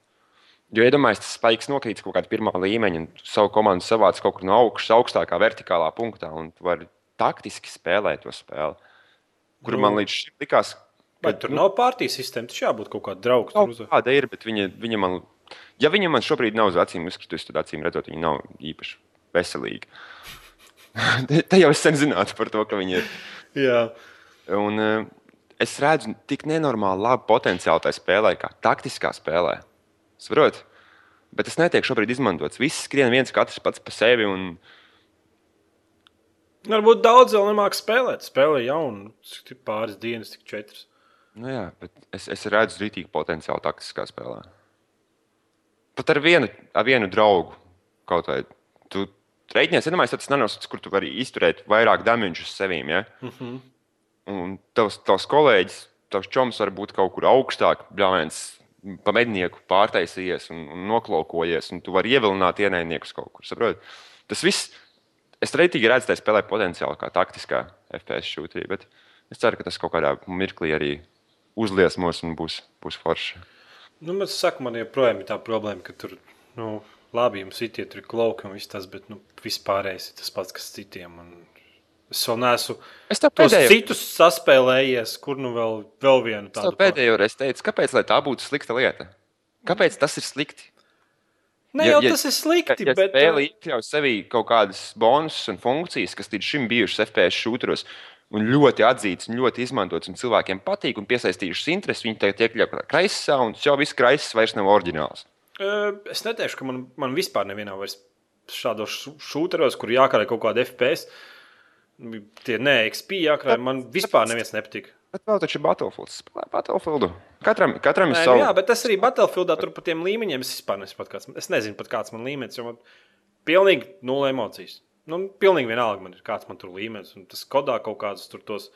Jo iedomājieties, tas spēks nokrīt kaut kādā pirmā līmeņa, un savu komandu savāc kaut kur no augšas, augstākā vertikālā punktā, un tu vari taktiski spēlēt to spēli. Kur Nu, man līdz šim likās, Vai tur nav pārtīs sistēma? Tas jābūt kaut kādam draugam. Kaut kāda ir, bet viņa, viņa man, ja viņa man šobrīd nav uz acīm uzkritusi, tad acīm redzot, viņa nav īpaši veselīga. Te jau es sen zinātu par to, ka viņa ir. Jā, Un, eh, es redzu tik nenormāli labu potenciālu tajā spēlē, kā taktiskā spēlē. Saprotiet? Bet tas netiek šobrīd izmantots. Viss skrien viens katrs pats par sevi. Un, varbūt daudz vēl nemāks spēlēt. Spēlē cik pāris dienas, tik četras. nu, jā, bet es, es redzu rītīgu potenciālu taktiskā spēlē. Pat ar vienu, ar vienu draugu kaut vai. Tu reiķinies, iedomājies, tas nanosats, kur tu vari izturēt vairāk damage uz sevīm. Ja? Mm -hmm. Un tavs, tavs kolēģis, tavs čoms var būt kaut kur augstāk, bļāviens, pa mednieku pārtaisījies un, un noklaukojies, un tu vari ievilināt ienaidniekus kaut kur. Saprot? Tas viss, es reitīgi redzu, tā spēlē potenciāli kā taktiskā FPS šūtī, bet es ceru, ka tas kaut kādā mirklī arī uzliesmos un būs, būs forši. Nu, man saka, man joprojām ir tā problēma, ka tur, nu, labi, jums ir tie klauki un viss tas, bet, nu, vispārējais ir tas pats, kas citiem. Un es vēl neesmu Es tos citus saspēlējies, kur nu vēl, vēl vienu es tādu. pa- pēdējo reizi teicu, kāpēc lai tā būtu slikta lieta? Kāpēc tas ir slikti? Ne Ja- jau ja- tas ir Ja, slikti, ja bet. spēle uh, iekļauj sevī kaut kādas bonusus un funkcijas, kas līdz šim bijušas FPS šūtos, un ļoti atzīts, un ļoti izmantots, un cilvēkiem patīk, un piesaistījušas interesi, viņi tagad iekļauj kraisā, un jau viss kraisis vairs nav oriģināls. Es neteikšu, ka man, man vispār nevienā vairs šādos šūteros, kur jākarē kaut kāda FPS. Tie nē, XP jākarē. Man vispār neviens nepatīk. Bet vēl taču ir Battlefield. Spēlē Battlefieldu. Katram, katram ir nu savs. jā, bet tas arī Battlefieldā tur par tiem līmeņiem. Es vispār kāds, es nezinu pat kāds man līmenis. jo Man pilnīgi nulle emocijas. Nu, pilnīgi vienalga man ir kāds man tur līmenis. Un tas kodā kaut kāds tur tos.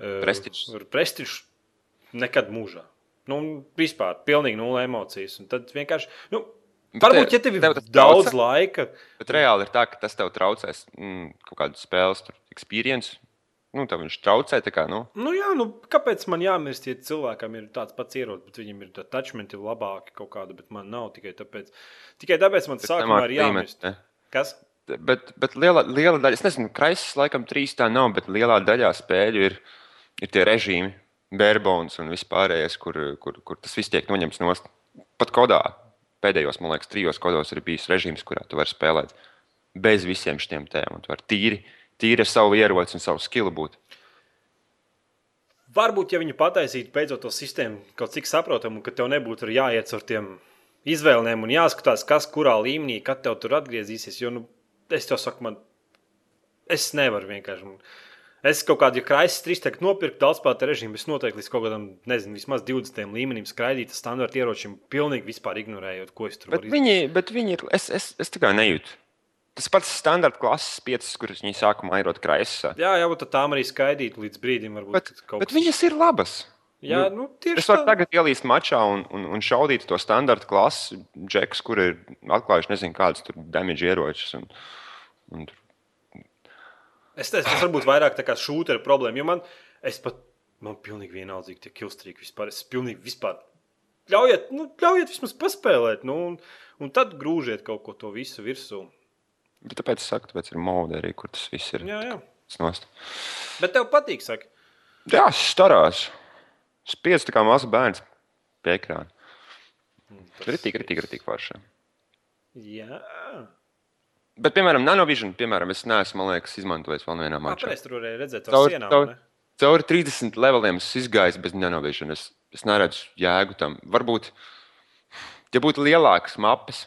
Uh, Prestižs. Prestižs nekad mūžā. Nu, vispār pilnīgi nulle emocijas. Un tad vienkārši. Nu, Bet Varbūt, te- ja tev ir tev daudz traucē? laika, Bet reāli ir tā, ka tas tev traucēs mm, kaut kādu spēles tur experience. Nu, tev viņš traucē. tā Kā, nu, Nu, jā, nu, kāpēc man jāmirst, ja cilvēkam ir tāds pats ierocis, bet viņam ir attachmenti labāki kaut kāda, bet man nav tikai tāpēc. Tikai tāpēc man sākumā nemāk ir jāmirst. līmenis, ne? Kas? Bet, bet liela, liela daļa, es nezinu, kraisis laikam trīs tā nav, bet lielā daļā spēļu ir, ir tie režīmi, Bērbons un vispārējais, kur, kur, kur tas viss tiek noņemts no pat kodā. Pēdējos, man liekas, trijos kodos ir bijis režīms, kurā tu vari spēlēt bez visiem šiem tēmām. Tu vari tīri, tīri ar savu ieroci un savu skilu būt. Varbūt, ja viņi pataisītu beidzot to sistēmu kaut cik saprotamu, ka tev nebūtu jāiet ar tiem izvēlēm un jāskatās, kas kurā līmenī, kad tev tur atgriezīsies. Jo, nu, es tev saku, man, es nevaru vienkārši. Es kaut kādu, ja kraisis trīs tagad nopirku daudzspēlētāju režīmu, es noteikti līdz kaut kādam, nezinu, vismaz 20 līmenim skraidītu standarta ieročiem, pilnīgi vispār ignorējot, ko es tur Bet varu viņi, bet viņi ir, es, es, es kā nejūtu. Tas pats standarta klases piecas, kuras viņi sākumā airot kraisā. Jā, tad tām arī skaidīt līdz brīdim, varbūt Bet, kaut bet viņas ir labas. Jā, nu, tieši Es varu tā. tagad ielīst mačā un, un, un šaudīt to standarta klases džekus, kur ir atklājuši nezinu kādas tur damage ieročus. Un tur. Es teicu, tas varbūt vairāk tā kā šūta problēma, jo man, es pat, man pilnīgi vienaldzīgi tie kilstrīki vispār, es pilnīgi vispār, ļaujiet, nu, ļaujiet vismaz paspēlēt, nu, un, un tad grūžiet kaut ko to visu virsū. Bet tāpēc es saku, tāpēc ir mode arī, kur tas viss ir. Jā, jā. Nost. Bet tev patīk, saka, Jā, starās. Es piecu tā kā mazs bērns pie ekrāna. Kritīgi, kritīgi, kritīgi forši. jā. Bet, piemēram, nanovision, piemēram, es neesmu, man liekas, izmantojis vēl vienā mačā. Kāpēc tur varēja redzēt Caur, sienām? caur, ne? caur 30 leveliem es izgāju bez nanovision. Es, es neredzu jēgu tam. Varbūt, ja būtu lielākas mapas,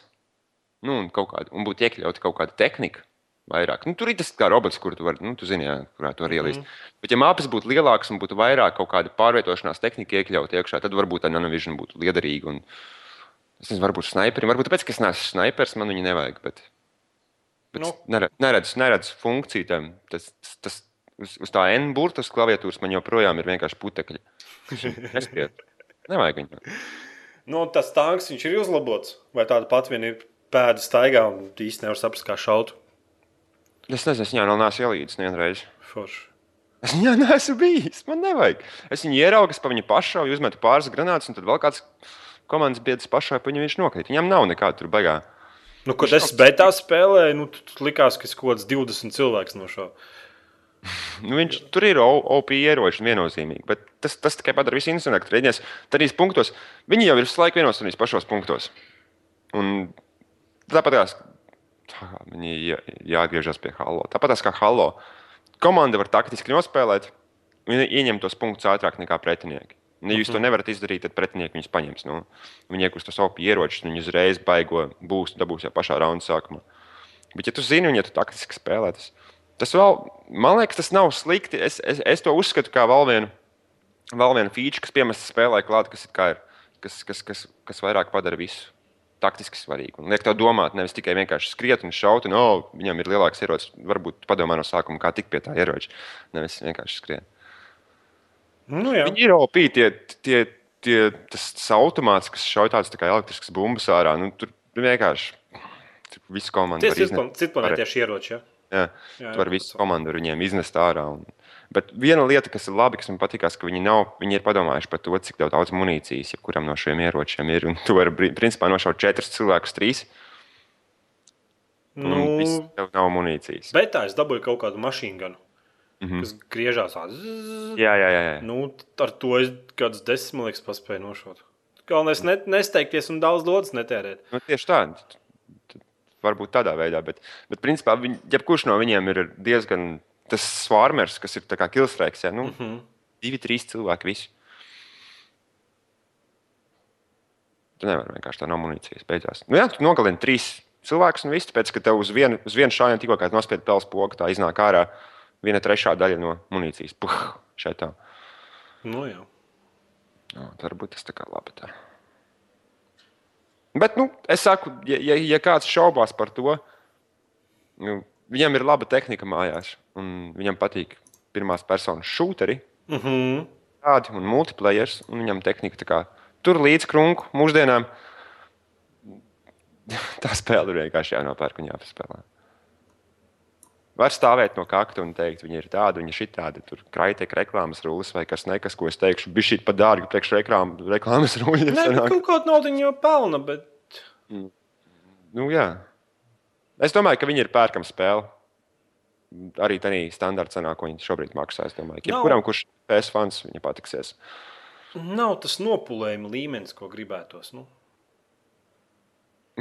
nu, un, kāda, un būtu iekļauta kaut kāda tehnika, vairāk. Nu, tur ir tas kā robots, kur tu vari, nu, tu zini, jā, kurā tu vari ielīst. Mm. Bet, ja mapas būtu lielākas un būtu vairāk kaut kāda pārvietošanās tehnika iekļauta iekšā, tad varbūt tā nanovision būtu liederīga. Un, es nezinu, varbūt sniperi, varbūt tāpēc, ka es neesmu snipers, man viņu nevajag. Bet Nu. neredzu, neredzu funkciju tam. Tas, tas, uz, uz tā N burbuļs klaviatūras man joprojām ir vienkārši putekļi. Nevajag viņu. Nu, tas tanks, viņš ir uzlabots, vai tāda pat vien ir pēda staigā un īsti nevar saprast, kā šaut. Es nezinu, es viņā vēl neesmu ielīdis nevienreiz. Forši. Es viņā neesmu bijis. Man nevajag. Es viņu ieraugu, es pa viņu pašauju, uzmetu pāris granātus, un tad vēl kāds komandas biedrs pašai pa viņu viņš nokrīt. Viņam nav nekāda tur baigā. Nu, kad es betā spēlēju, nu, tad likās, ka es kaut kāds 20 cilvēks no šo. Nu, viņš tur ir OP ieroči viennozīmīgi, bet tas, tas tikai padara visu instrumentu. Redzēs, trīs punktos. Viņi jau ir visu laiku vienos un tos pašos punktos. Un tāpat kā viņi jā- jāatgriežas pie Halo. Tāpat kā Halo. Komanda var taktiski nospēlēt, viņi ieņem tos punktus ātrāk nekā pretinieki. Ja jūs to nevarat izdarīt, tad pretinieki viņus paņems. Nu, viņi iegūst tos OP ieročus, viņi uzreiz baigo būs, dabūs jau pašā raunda sākumā. Bet, ja tu zini, un ja tu taktiski spēlē, tas, tas vēl, man liekas, tas nav slikti. Es, es, es to uzskatu kā vēl vienu, vēl vienu feature, kas piemēram spēlē klāt, kas, ir ir, kas, kas, kas, kas vairāk padara visu taktiski svarīgu. Un liek tev domāt, nevis tikai vienkārši skriet un šaut, un oh, viņam ir lielāks ierocis. Varbūt padomā no sākuma, kā tikt pie tā ieroča. Nevis vienkārši skriet. Nu, jā. Viņi ir OP, tie, tie, tie, tas, tas automāts, kas šauj tādas tā elektriskas bumbas ārā. Nu, tur vienkārši visu komandu Tie var ir citplanētieši ieroči. Ja? Jā, Jā, tu vari visu komandu viņiem iznest ārā. Un... Bet viena lieta, kas ir labi, kas man patīk, ka viņi, nav, viņi ir padomājuši par to, cik daudz munīcijas jebkuram no šiem ieročiem ir. Un tu vari principā nošaut četrus cilvēkus, trīs. Nu, Nu, viss tev nav munīcijas. bet tā es dabūju kaut kādu mašīnu, ganu, mm. -hmm. kas griežās. tā zzz. Jā, jā, jā. jā. Nu, ar to es kādus desmit liekas, paspēju nošaut. Galvenais ne, nesteigties un daudz lodas netērēt. Nu, tieši tā. Varbūt tādā veidā, bet, bet principā viņi, jebkurš no viņiem ir diezgan tas svārmers, kas ir kā kilstrēks. Ja? Nu, mm -hmm. Divi, trīs cilvēki visi. Tu nevari vienkārši tā nav munīcijas. Beidzās. Nu, jā, tu nogalini trīs cilvēks un viss. Tāpēc, ka tev uz vienu, uz vienu šādu tikko kā nospied pels pogu, tā iznāk ārā viena trešā daļa no munīcijas. Puh, šeit tā. Nu, jā. Nu, varbūt tas tā kā labi. Tā. Bet, nu, es saku, ja, ja, ja kāds šaubās par to, nu, viņam ir laba tehnika mājās, un viņam patīk pirmās personas šūteri, Mm -hmm. tādi un multiplayer, un viņam tehnika kā tur līdz krunku mūsdienām. Tā spēle ir vienkārši jānopērk un jāpaspēlē. Var stāvēt no kakta un teikt, viņi ir tādi, viņi ir šitādi. Tur kraitek reklāmas rullis vai kas nekas, ko es teikšu. Bija šī pat dārga priekš reklām, reklāmas rulļiem. Nē, nu, kaut kāda nauda jau pelna, bet Nu, jā. Es domāju, ka viņi ir pērkama spēle. Arī tādā standarta cenā, ko viņi šobrīd maksā. Es domāju, ka jebkuram, kurš PS fans, viņa patiksies. nav tas nopulējuma līmenis, ko gribētos. Nu,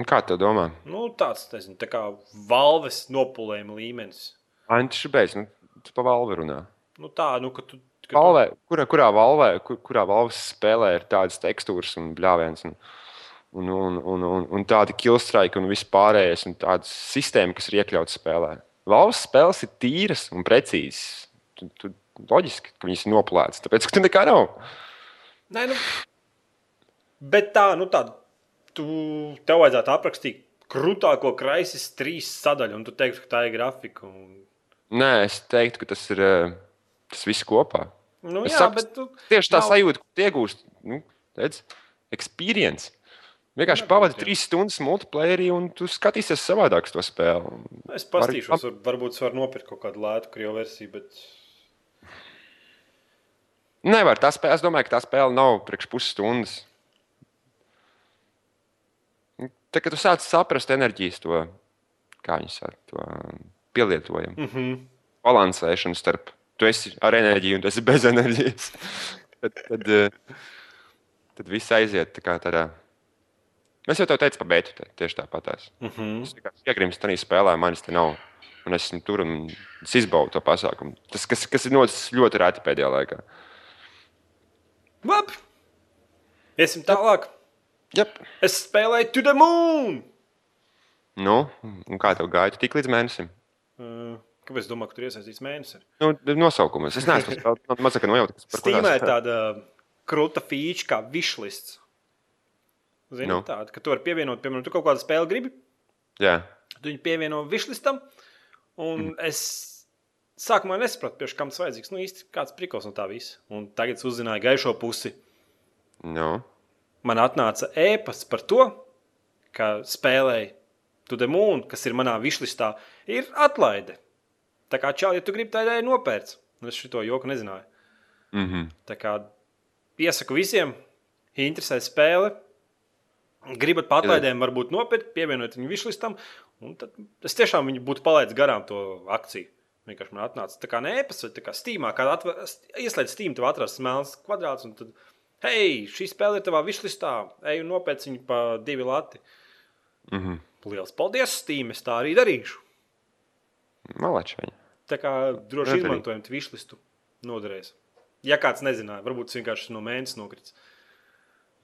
Kā tu domā? nu tāds, nezinu, tā kā valves nopulējuma līmenis. Antiņš beidz, nu, tu pa valvi runā. Nu, tā, nu, ka tu. Ka Valvē, kurā, kurā valvē, kur, kurā valves spēlē ir tādas tekstūras un bļāviens un, un, un, un, un, un tādi killstrike un viss pārējais un tādas sistēmas, kas ir iekļautas spēlē. Valves spēles ir tīras un precīzas. Tu, tu, loģiski, ka viņas ir noplētas, tāpēc, ka tur nekā nav. Tu, nē, nu, bet tā, nu, tā. Tu, tev vajadzētu aprakstīt krūtāko kraisis trīs sadaļu, un tu teiksi, ka tā ir grafika. Un... Nē, es teiktu, ka tas ir eh, tas viss kopā. Nu, Es jā, saku, bet tu. Tieši tā nav- sajūta, ko tu iegūsti. Nu, redz, experience. Vienkārši pavadi trīs stundas multiplayerī, un tu skatīsies savādāk to spēli. Es paskatīšos, var, varbūt es varu nopirkt kaut kādu lētu krievu versiju, bet. Nevar tā spēle. Es domāju, ka tā spēle nav priekš pusstundas. Tā kā tu sāc saprast enerģijas to, kā viņi saka, to pielietojumu, Mm -hmm. balansēšanu starp tu esi ar enerģiju un tu esi bez enerģijas. tad, tad, eh, tad viss aiziet tā kā tādā. Es jau tev teicu, pa beidu, tieši tāpatās. Mm -hmm. Es vienkārši iegrims tajā spēlē, manis te nav. Un es esmu tur un es izbaudu to pasākumu. Tas, kas, kas ir noticis ļoti reti pēdējā laikā. Labi. Iesim tālāk. Jep. Es spēlēju To the Moon. Nu, un kā tev gāja? Tu tik līdz mēnesim. Uh, kāpēc es domāju, ka tur iesaistīts mēnesis? Nu, nosaukumus. Es neesmu saka, nojauta, kas par tās ir tāda krūta feature kā wishlists. Zini, Nu. no. tāda, ka tu vari pievienot, piemēram, tu kaut kādu spēli gribi, Jā, tu viņu pievieno wishlistam, un mm. es sākumā nesapratu, pie kam tas vajadzīgs. Nu, īsti kāds prikals no tā visa. Un tagad uzzināju gaišo pusi. nu, Man atnāca ēpasts par to, ka spēlēji To the Moon, kas ir manā vishlistā, ir atlaide. Tā kā čau, ja tu gribi tādā nopērts. Un Es šo joku nezināju. mm -hmm. Tā kā iesaku visiem, ja interesē spēle, gribat pa atlaidēm, varbūt nopirkt, pievienot viņu višlistam, un tad es tiešām viņu būtu palaidis garām to akciju. Vienkārši man atnāca tā kā nēpas, vai tā kā Steamā, kad ieslēdz Steam, tev atrast melns kvadrāts, un tad, hei, šī spēle ir tavā višlistā, ej un nopērc viņu pa divi lati. Mm -hmm. Lielas paldies, Steam, es tā arī darīšu. Malači viņa. Tā kā droši Nedarīt. izmantojam višlistu noderēs. Ja kāds nezināja, varbūt tas vienkārši no mēnesis nokrits.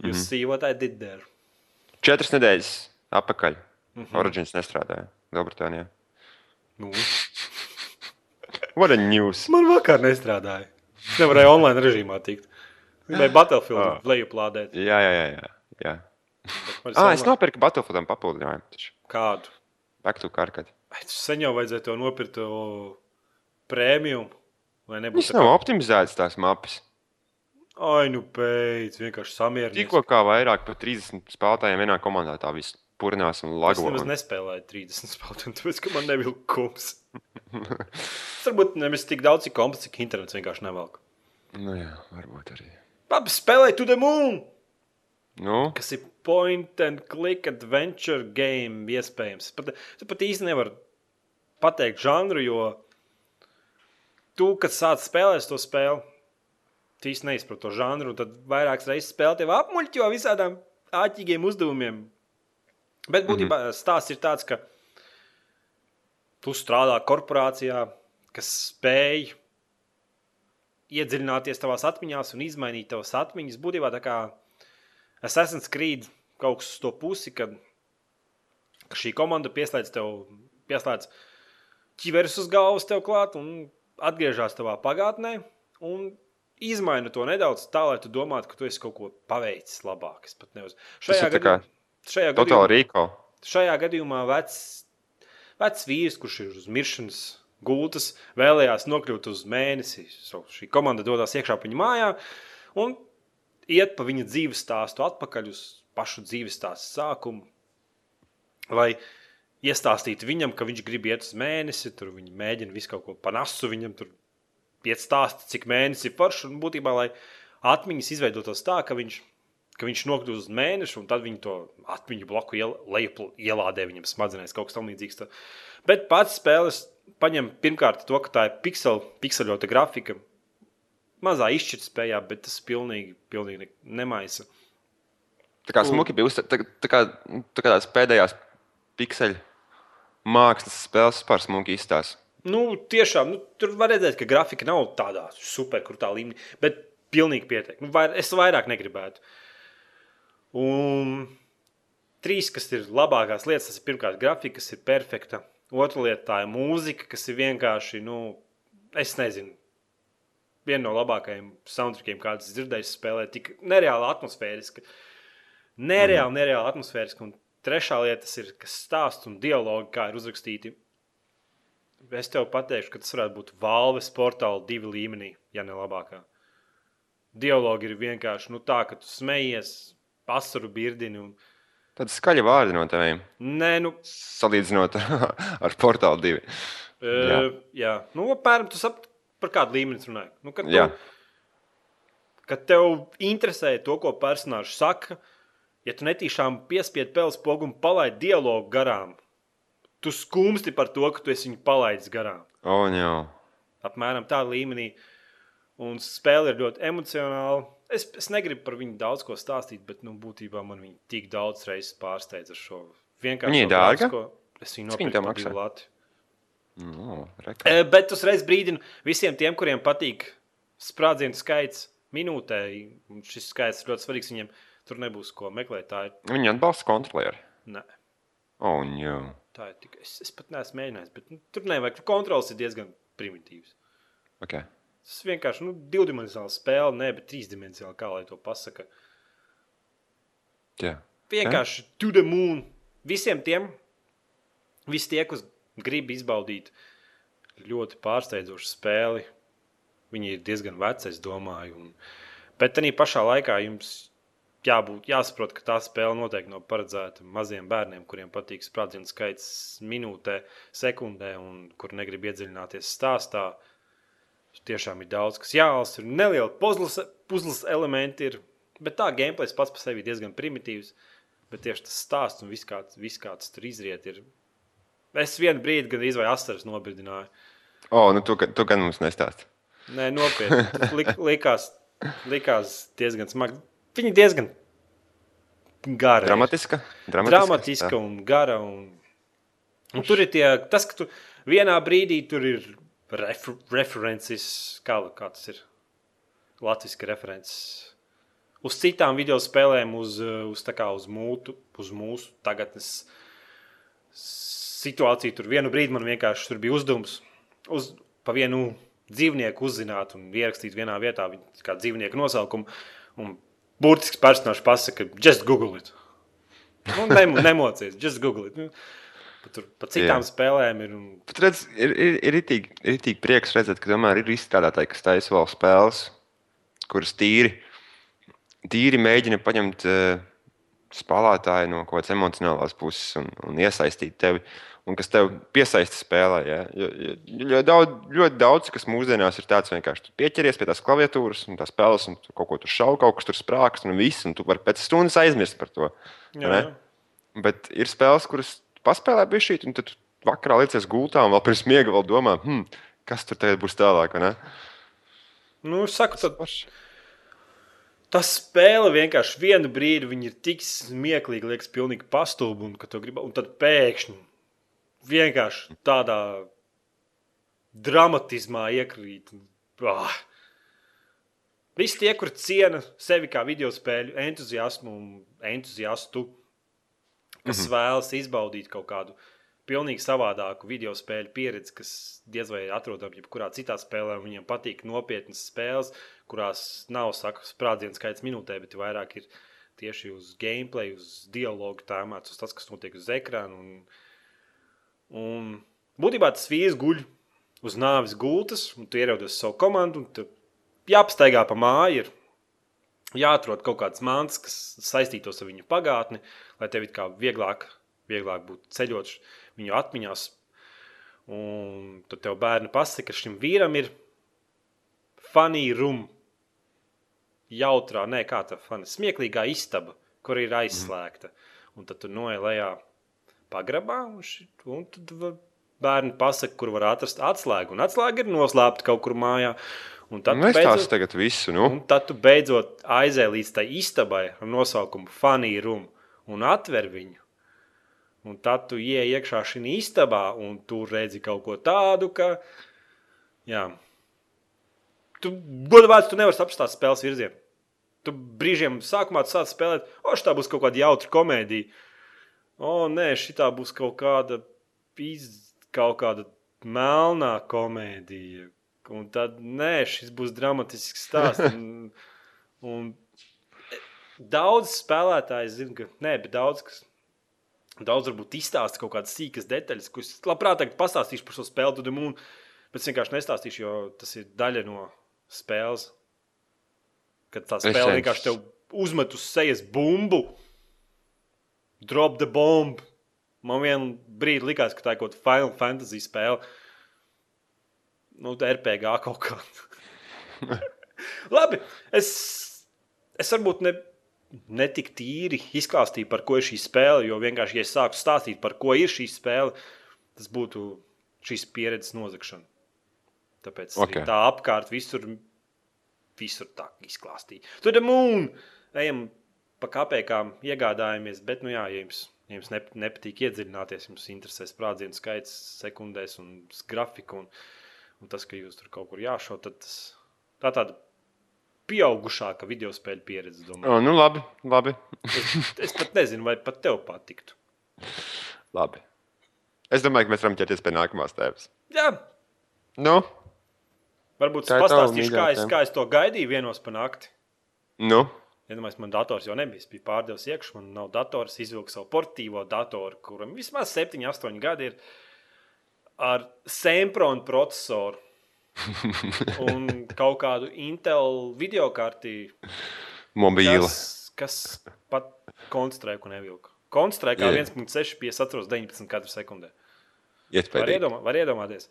Jūs mm -hmm. see what I did there. Četras nedēļas atpakaļ. Mm. -hmm. Origins nestrādāja Lielbritānijā. Nu. What a news! Man vakar nestrādāja. Es nevarēju online režīmā tikt. Gribēju Battlefield Ah. lejuplādēt. Jā, jā, jā. jā. jā. bet Ah, es nopirku Battlefieldam papildinājumu. taču. Kādu? Back to Karkat. Sen jau vajadzēja to nopirkt to prēmiju. Tā nav kā... optimizētas tās mapas. Ai, nu beidz, vienkārši samierinies. Tikko kā vairāk par 30 spēlētājiem vienā komandā tā viss purinās un Es lago. nemaz un- nespēlēju 30 spēlēm, tāpēc ka man nebija kungs. Es varbūt nevis tik daudz, cik kompas, cik internets vienkārši nevelk. Nu jā, varbūt arī. Labi, spēlēju To the Moon! Nu, kas ir point and click adventure game, iespējams. Pat, tu pat īsti nevari pateikt žanru, jo tu, kad sāc spēlēt to spēli, tu īsti neizproti to žanru, un tad vairākas reizes spēlē tev apmuļķo visādām āķīgiem uzdevumiem. Bet būtībā mm -hmm. stāsts ir tāds, ka tu strādā korporācijā, kas spēj iedziļināties tavās atmiņās un izmainīt tavas atmiņas. Būtībā tā kā Assassin's Creed kaut kas uz to pusi, kad ka šī komanda pieslēdz tev, pieslēdz ķiveres uz galvas tev klāt un atgriežas tavā pagātnē. Un Izmaina to nedaudz tā, lai tu domātu, ka tu esi kaut ko paveicis labāk. Es pat neuz... Šajā, gadījumā, šajā, gadījumā, šajā gadījumā vecs, vecs vīrs, kurš ir uz miršanas gultas, vēlējās nokļūt uz mēnesi. So, šī komanda dodas iekšā viņa mājā un iet pa viņa dzīves stāstu atpakaļ uz pašu dzīves stāstu sākumu. Lai iestāstītu viņam, ka viņš grib iet uz mēnesi, tur viņi mēģina visu kaut ko panasu viņam, tur iet stāstīt, cik mēnesis ir foršs. Un būtībā, lai atmiņas izveidotos tā, ka viņš, ka viņš nokļūst uz mēnešu, un tad viņi to atmiņu bloku iel, lejupl- ielādē viņam smadzenēs, kaut kas tamlīdzīgs. Bet pats spēles paņem pirmkārt to, ka tā ir piksel, pikseļota grafika. Mazā izšķirtspējā, bet tas pilnīgi, pilnīgi ne- nemaisa. Tā kā smuki bija uzsver- tā, tā kā, tā kā tās pēdējās pikseļu mākslas spēles vispār smuki izstāsta. Nu, tiešām, nu, tur var redzēt, ka grafika nav tādā superkrūtā līmenī, bet pilnīgi pietiek. Nu, vair, es vairāk negribētu. Un trīs, kas ir labākās lietas, tas ir pirmkārt grafika, kas ir perfekta. Otra lieta tā ir mūzika, kas ir vienkārši, nu, es nezinu, viena no labākajiem soundtrackiem, kādas es dzirdēju, spēlē tik nereāli atmosfēriski. Nereāli, nereāli atmosfēriski. Un trešā lieta ir, kas stāsta un dialogi, kā ir uzrakstīti. Es tev pateikšu, ka tas varētu būt Valves portāla divi līmenī, ja ne labākā. Dialogi ir vienkārši nu, tā, ka tu smejies, pasaru birdini. Un... Tāda skaļa vārda no teviem, Nē, nu, salīdzinot ar, portālu divi. jā. Jā. jā. Nu, apmēram tu saproti, par kādu līmeni tu runā. Nu, kad, Jā. tu, kad tev interesē to, ko personāžs saka, ja tu netīšām piespied peles pogu un palaidi dialogu garām, tu skumsti par to, ka tu esi viņu palaidis garām. O, jā. apmēram tādā līmenī. Un spēle ir ļoti emocionāla. Es, es negribu par viņu daudz ko stāstīt, bet nu, būtībā man viņa tik daudz reizes pārsteidza ar šo vienkārši. Viņa ir dārga? Es Cik viņu nopirku par maksā? divu lati. No, reka. E, bet uzreiz brīdinu visiem tiem, kuriem patīk sprādzienu skaits minūtē. un Šis skaits ir ļoti svarīgs viņiem. Tur nebūs ko meklēt. Tā ir. Viņa atbalsta kontrolieri. Ne, O, jā. tā ir tikai. Es, es pat neesmu mēģinājis. Bet, nu, tur nevajag. Kontrols ir diezgan primitīvs. Okay. Tas vienkārši nu, divdimensionāls spēle, ne, bet trīsdimensionāls, kā lai to pasaka. Jā. Vienkārši to the moon. Visiem tiem, visi tie, kas grib izbaudīt ļoti pārsteidzošu spēli, viņi ir diezgan veci, es domāju. Un, bet tā pašā laikā jums jābūt, jāsaprot, ka tā spēle noteikti nav paredzēta maziem bērniem, kuriem patīk sprādzienu skaits minūtē, sekundē, un kur negrib iedziļināties stāstā. Tur tiešām ir daudz, kas jālasa. Ir neliela puzles, puzles elementi, ir, bet tā gameplays pats par sevi ir diezgan primitīvs. Bet tieši tas stāsts un viss, kāds, viss, kāds tur izriet, ir. Es vienu brīdi gan izvēlējos asaras nobirdināju. O, nu tu, gan- tu gan mums nestāsti. Nē, nopietni. Lik, likās, likās diezgan smagi. Viņa diezgan gara. Dramatiska? Dramatiska, Dramatiska un gara. Un, un tur ir tie, tas, ka tu vienā brīdī tur ir refer, references, kā, kā tas ir latviešu references. Uz citām video spēlēm, uz, uz, kā uz, mūtu, uz mūsu tagadnes situāciju. Tur vienu brīdi man vienkārši bija uzdevums uz, pa vienu dzīvnieku uzzināt un ierakstīt vienā vietā kā dzīvnieku nosaukumu. Un burtisks personāžs pasaka, just google it. Nu, nem, nemocies, just google it. Nu, pa Tur pa citām Jā. spēlēm ir. Bet redz, ir, ir, ir itīgi, itīgi prieks redzēt, ka tomēr ir izstrādātāji, kas taisa vēl spēles, kuras tīri, tīri mēģina paņemt uh, spēlētāju no kaut kādas emocionālās puses un, un iesaistīt tevi. Un kas tev piesaista spēlē. Ja? Jo, jo, jo daudz, ļoti daudz, kas mūsdienās ir tāds vienkārši. Tu pieķeries pie tās klaviatūras un tās spēles, un kaut ko tur šauji, kaut kas tur sprākst, un viss. Un tu vari pēc stundas aizmirst par to. jā, jā. Bet ir spēles, kuras paspēlē šī, un tad vakarā liecies gultā un vēl pirms miega vēl domā, hmm, kas tur tagad būs tālāk. Nu, saku, tad, tas spēle vienkārši vienu brīdi ir tik smieklīga, liekas, pilnīgi. Un, ka tu gribi- un tad pēkšņi vienkārši tādā dramatismā iekrīt. Ah. Visi tie, kur ciena sevi kā video spēļu entuziasmu un entuziastu, kas mm -hmm. vēlas izbaudīt kaut kādu pilnīgi savādāku video spēļu pieredzi, kas diez vai atrodama jebkurā citā spēlē. Viņiem patīk nopietnas spēles, kurās nav saka, sprādzienu skaits minūtē, bet vairāk ir tieši uz gameplay, uz dialogu tēmāts, uz tas, kas notiek uz ekrāna. Un, un būtībā tas vīrs guļ uz nāves gultas, un tu ieraudies savu komandu, un tu jāpastaigā pa māju. Ir jāatrod kaut kāds mans, kas saistītos ar viņu pagātni, lai tev kā vieglāk, vieglāk būtu ceļot viņu atmiņās. Un tad tev bērni pasaka, ka šim vīram ir funny room. Jautrā, nē, kā tā fani, smieklīgā istaba, kur ir aizslēgta. Un tad tu noej lejā pagrabā, un, ši, un tad bērni pasaka, kur var atrast atslēgu. Un atslēga ir noslēpta kaut kur mājā. Un tad Nu, beidzot- tagad visu, nu. Un tad tu beidzot aizēji līdz tai istabai ar nosaukumu Funny Room un atver viņu. Un tad tu ienāc iekšā šajā istabā un tur redzi kaut ko tādu, ka. Jā. Tu godīgi, tu nevari saprast tās spēles virzienu. Tu brīžiem sākumā tu sāc spēlēt, o, šī būs kaut kāda jautra komēdija. O, nē, šī būs kaut kāda, pīz, kaut kāda melnā komēdija. Un tad, nē, šis būs dramatisks stāsts. Un, un daudz spēlētāji zina, ka, nē, bet daudz kas. Daudz varbūt izstāsta kaut kādas sīkas detaļas, es labprāt tagad pastāstīšu par šo spēli, tad mūnu, bet es vienkārši nestāstīšu, jo tas ir daļa no spēles. Kad tā spēle vienkārši tev uzmet uz sejas bumbu, drop the bomb. Man vienā brīdī likās, ka tā ir kaut kāda Final Fantasy spēle. Nu, tā ir RPG kaut kāda. Labi, es, es varbūt ne, ne tik tīri izklāstīju, par ko ir šī spēle. Jo vienkārši, ja es sāku stāstīt, par ko ir šī spēle, tas būtu šīs pieredzes nozagšana. Tāpēc okay. Ok. tā apkārt visur, visur tā izklāstīja. Tur ir mūna. Ejam pa kāpēkām, iegādājamies, bet, nu jā, ja jums, ja jums nep nepatīk iedziļināties, jums interesē sprādzienu skaits sekundēs un grafika un, un tas, ka jūs tur kaut kur jāšau, tad tas, tā tāda pieaugušāka video spēļu pieredze, domāju. O, nu, labi, labi. Es, es pat nezinu, vai pat tev patiktu. labi. Es domāju, ka mēs varam ķerties pie nākamās tēmas. Jā, Nu, varbūt tava pastāstīšu, kā es, kā es to gaidīju vienos pa nakti. nu. Iedomājieties, man dators jau nebija. Es biju pārdevis iekšā, man nav dators, izvilku savu portīvo datoru, kuram vismaz 7, 8 gadi ir ar Sempronu procesoru un kaut kādu Intel video karti, Mobīla. kas, kas pat konstrēku nevilka. Konstrēkā Jā. 1,6 pies atceros 19 katru sekundē. Var, iedomā, var iedomāties.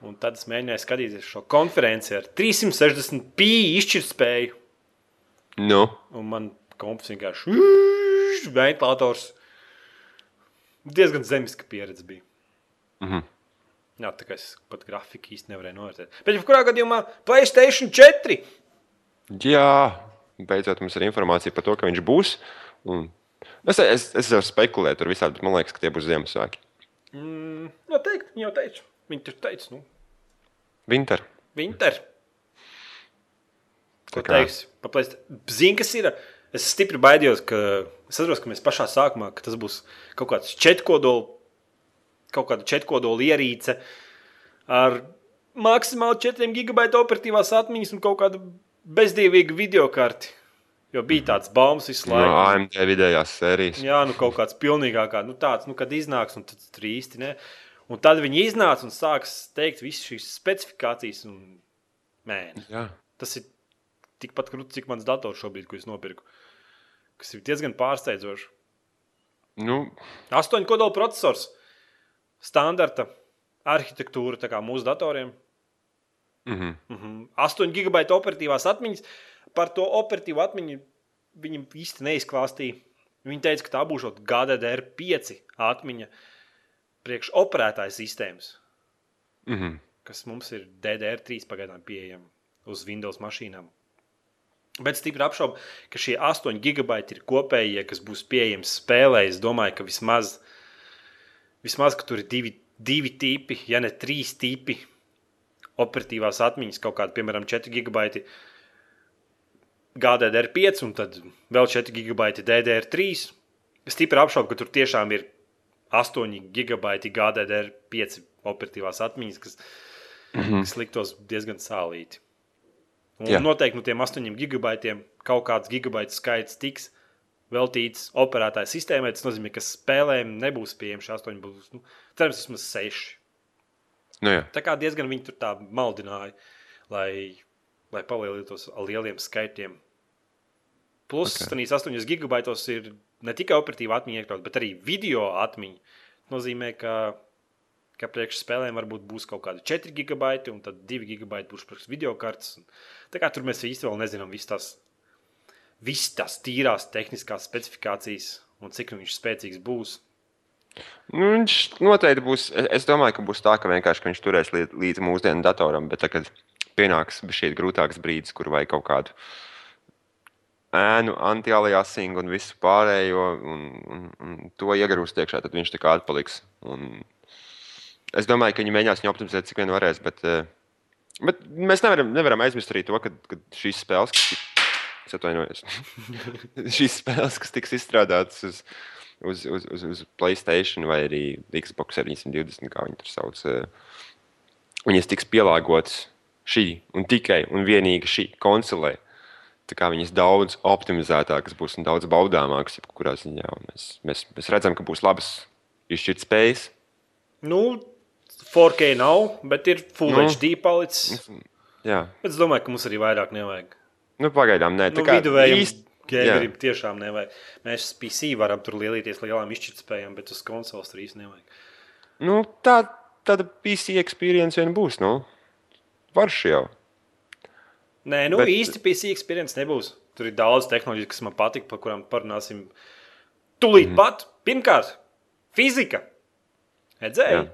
Un tad es mēģināju skatīties šo konferenci ar 360 pī izšķirtspēju. Nu, Un man komps vienkārši ventilators. Diezgan zemiska pieredze bija. Mhm. Jā, tā kā es pat grafiku īsti nevarēju novērtēt. Bet, jebkurā gadījumā, Playstation 4. jā, beidzot mums ir informācija par to, ka viņš būs. Un... Es, es, es varu spekulēt tur visādi, bet man liekas, ka tie būs Ziemassvētki. Mm, noteikti, viņi jau teica. Viņi tur teica, nu, Winter. Winter. Ko Tā kā- teiks? Zini, kas ir? Es stipri baidījos, ka es saprotu, ka mēs pašā sākumā, ka tas būs kaut kāds četrkodols, kaut kāda četrkodola ierīce ar maksimāli 4 gigabaitu operatīvās atmiņas un kaut kādu bezdīvīgu video karti. Jo bija tāds baumas visu No laiku. AMD vidējās sērijas. Jā, nu kaut kāds pilnīgākā, nu tāds, nu, kad iznāks, un tad tur īsti ne. Un tad viņi iznāca un sāks teikt visas šīs specifikācijas, un mēne. Jā. Tas ir tikpat krūtis, cik mans dators šobrīd, ko es nopirku. Kas ir diezgan pārsteidzoši. Nu, Astoņu kodola processors, standarta arhitektūra, kā mūsu datoriem. mhm. Mm -hmm. 8 gigabaita operatīvās atmiņas. Par to operatīvo atmiņu viņi īsti neizklāstīja. Viņi teica, ka tā būs GDDR5 atmiņa priekš operētāja sistēmas, Mhm. kas mums ir DDR3 pagaidām pieejama uz Windows mašīnām. Bet stipri apšaubu, ka šie 8 gigabaiti ir kopējie, kas būs pieejami spēlē. Es domāju, ka vismaz, vismaz tur ir divi, divi tipi, ja ne trīs tipi operatīvās atmiņas, kaut kāda, piemēram, 4 gigabaiti GDDR5 un tad vēl 4 gigabaiti DDR3. Es stipri apšaubu, ka tur tiešām ir 8 gigabaiti GDDR5 operatīvās atmiņas, kas, mm -hmm. kas liktos diezgan sālīti. Un Jā. noteikti no tiem 8 gigabaitiem kaut kāds gigabaitu skaits tiks veltīts operētāju sistēmai. Tas nozīmē, ka spēlēm nebūs pieejams 8, būs nu, cerams, vismaz 6. Nu, jā. Tā kā diezgan viņi tur tā maldināja, lai, lai palielinātos ar lieliem skaitļiem. Plus, okay. Ok. 8 gigabaitos ir ne tikai operatīva atmiņa, iekļaut, bet arī video atmiņa. Tas nozīmē, ka, ka priekš spēlēm varbūt būs kaut kādi 4 gigabaiti, un tad 2 gigabaiti būs priekš video kartes. Tā kā tur mēs īsti vēl nezinām visas tās, visas tās tīrās tehniskās specifikācijas un cik nu viņš spēcīgs būs. Nu, viņš noteikti būs. es- domāju, ka būs tā, ka ka viņš turēs līdz, līdz mūsdienu datoram, bet tagad pienāks šī grūtāks brīdis, kur vajag kaut kādu ēnu, anti-aliasingu un visu pārējo, un, un, un to iegrūst iekšā, tad viņš tā kā atpaliks. Un es domāju, ka viņi mēģinās viņu optimizēt, cik vien varēs. Bet, eh, bet mēs nevaram, nevaram aizmirst arī to, ka, ka šīs spēles, kas tik- es atvainojos, šīs spēles, kas tiks izstrādātas uz, uz, uz, uz, uz Playstation vai arī Xbox 720, kā viņi tur sauc, eh, viņas tiks pielāgotas šī un tikai un vienīgi šī konsolē. Tā kā viņas daudz optimizētākas būs un daudz baudāmākas, jebkurā ziņā. Mēs, mēs, mēs redzam, ka būs labas izšķirtspējas. Nu, 4K nav, bet ir Full nu. HD palicis. Jā, Bet es domāju, ka mums arī vairāk nevajag. Nu, pagaidām nē. Nu, Tā kā viduvējiem īsti- gameriem tiešām nevajag. Mēs PC varam tur lielīties lielām izšķirtspējām, bet uz konsoles tur īsti nevajag. Nu, tā, tāda PC experience vien būs. Nu. Varš jau. Nē, nu Bet- īsti PC experience nebūs. Tur ir daudz tehnoloģiju, kas man patīk, par kurām parunāsim tūlīt mm. pat. Pirmkārt, fizika. Redzēji?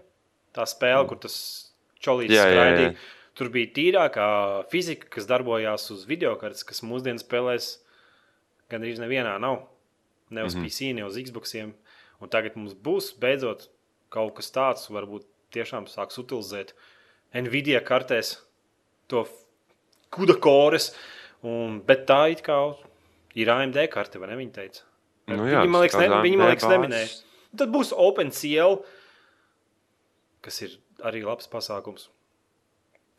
Tā spēle, kur tas jā. skraidīja. Tur bija tīrākā fizika, kas darbojās uz videokartes, kas mūsdienu spēlēs gandrīz nevienā nav. Ne uz mm -hmm. PC, ne uz Xbox. Un tagad mums būs beidzot kaut kas tāds, varbūt tiešām sāks utilizēt Nvidia kartēs to kuda kores. Un, bet tā it kā ir AMD karte, vai ne? Viņa teica. Nu jā, viņi man liekas, ne, viņi, man liekas neminēja. Tad būs OpenCL, kas ir arī labs pasākums.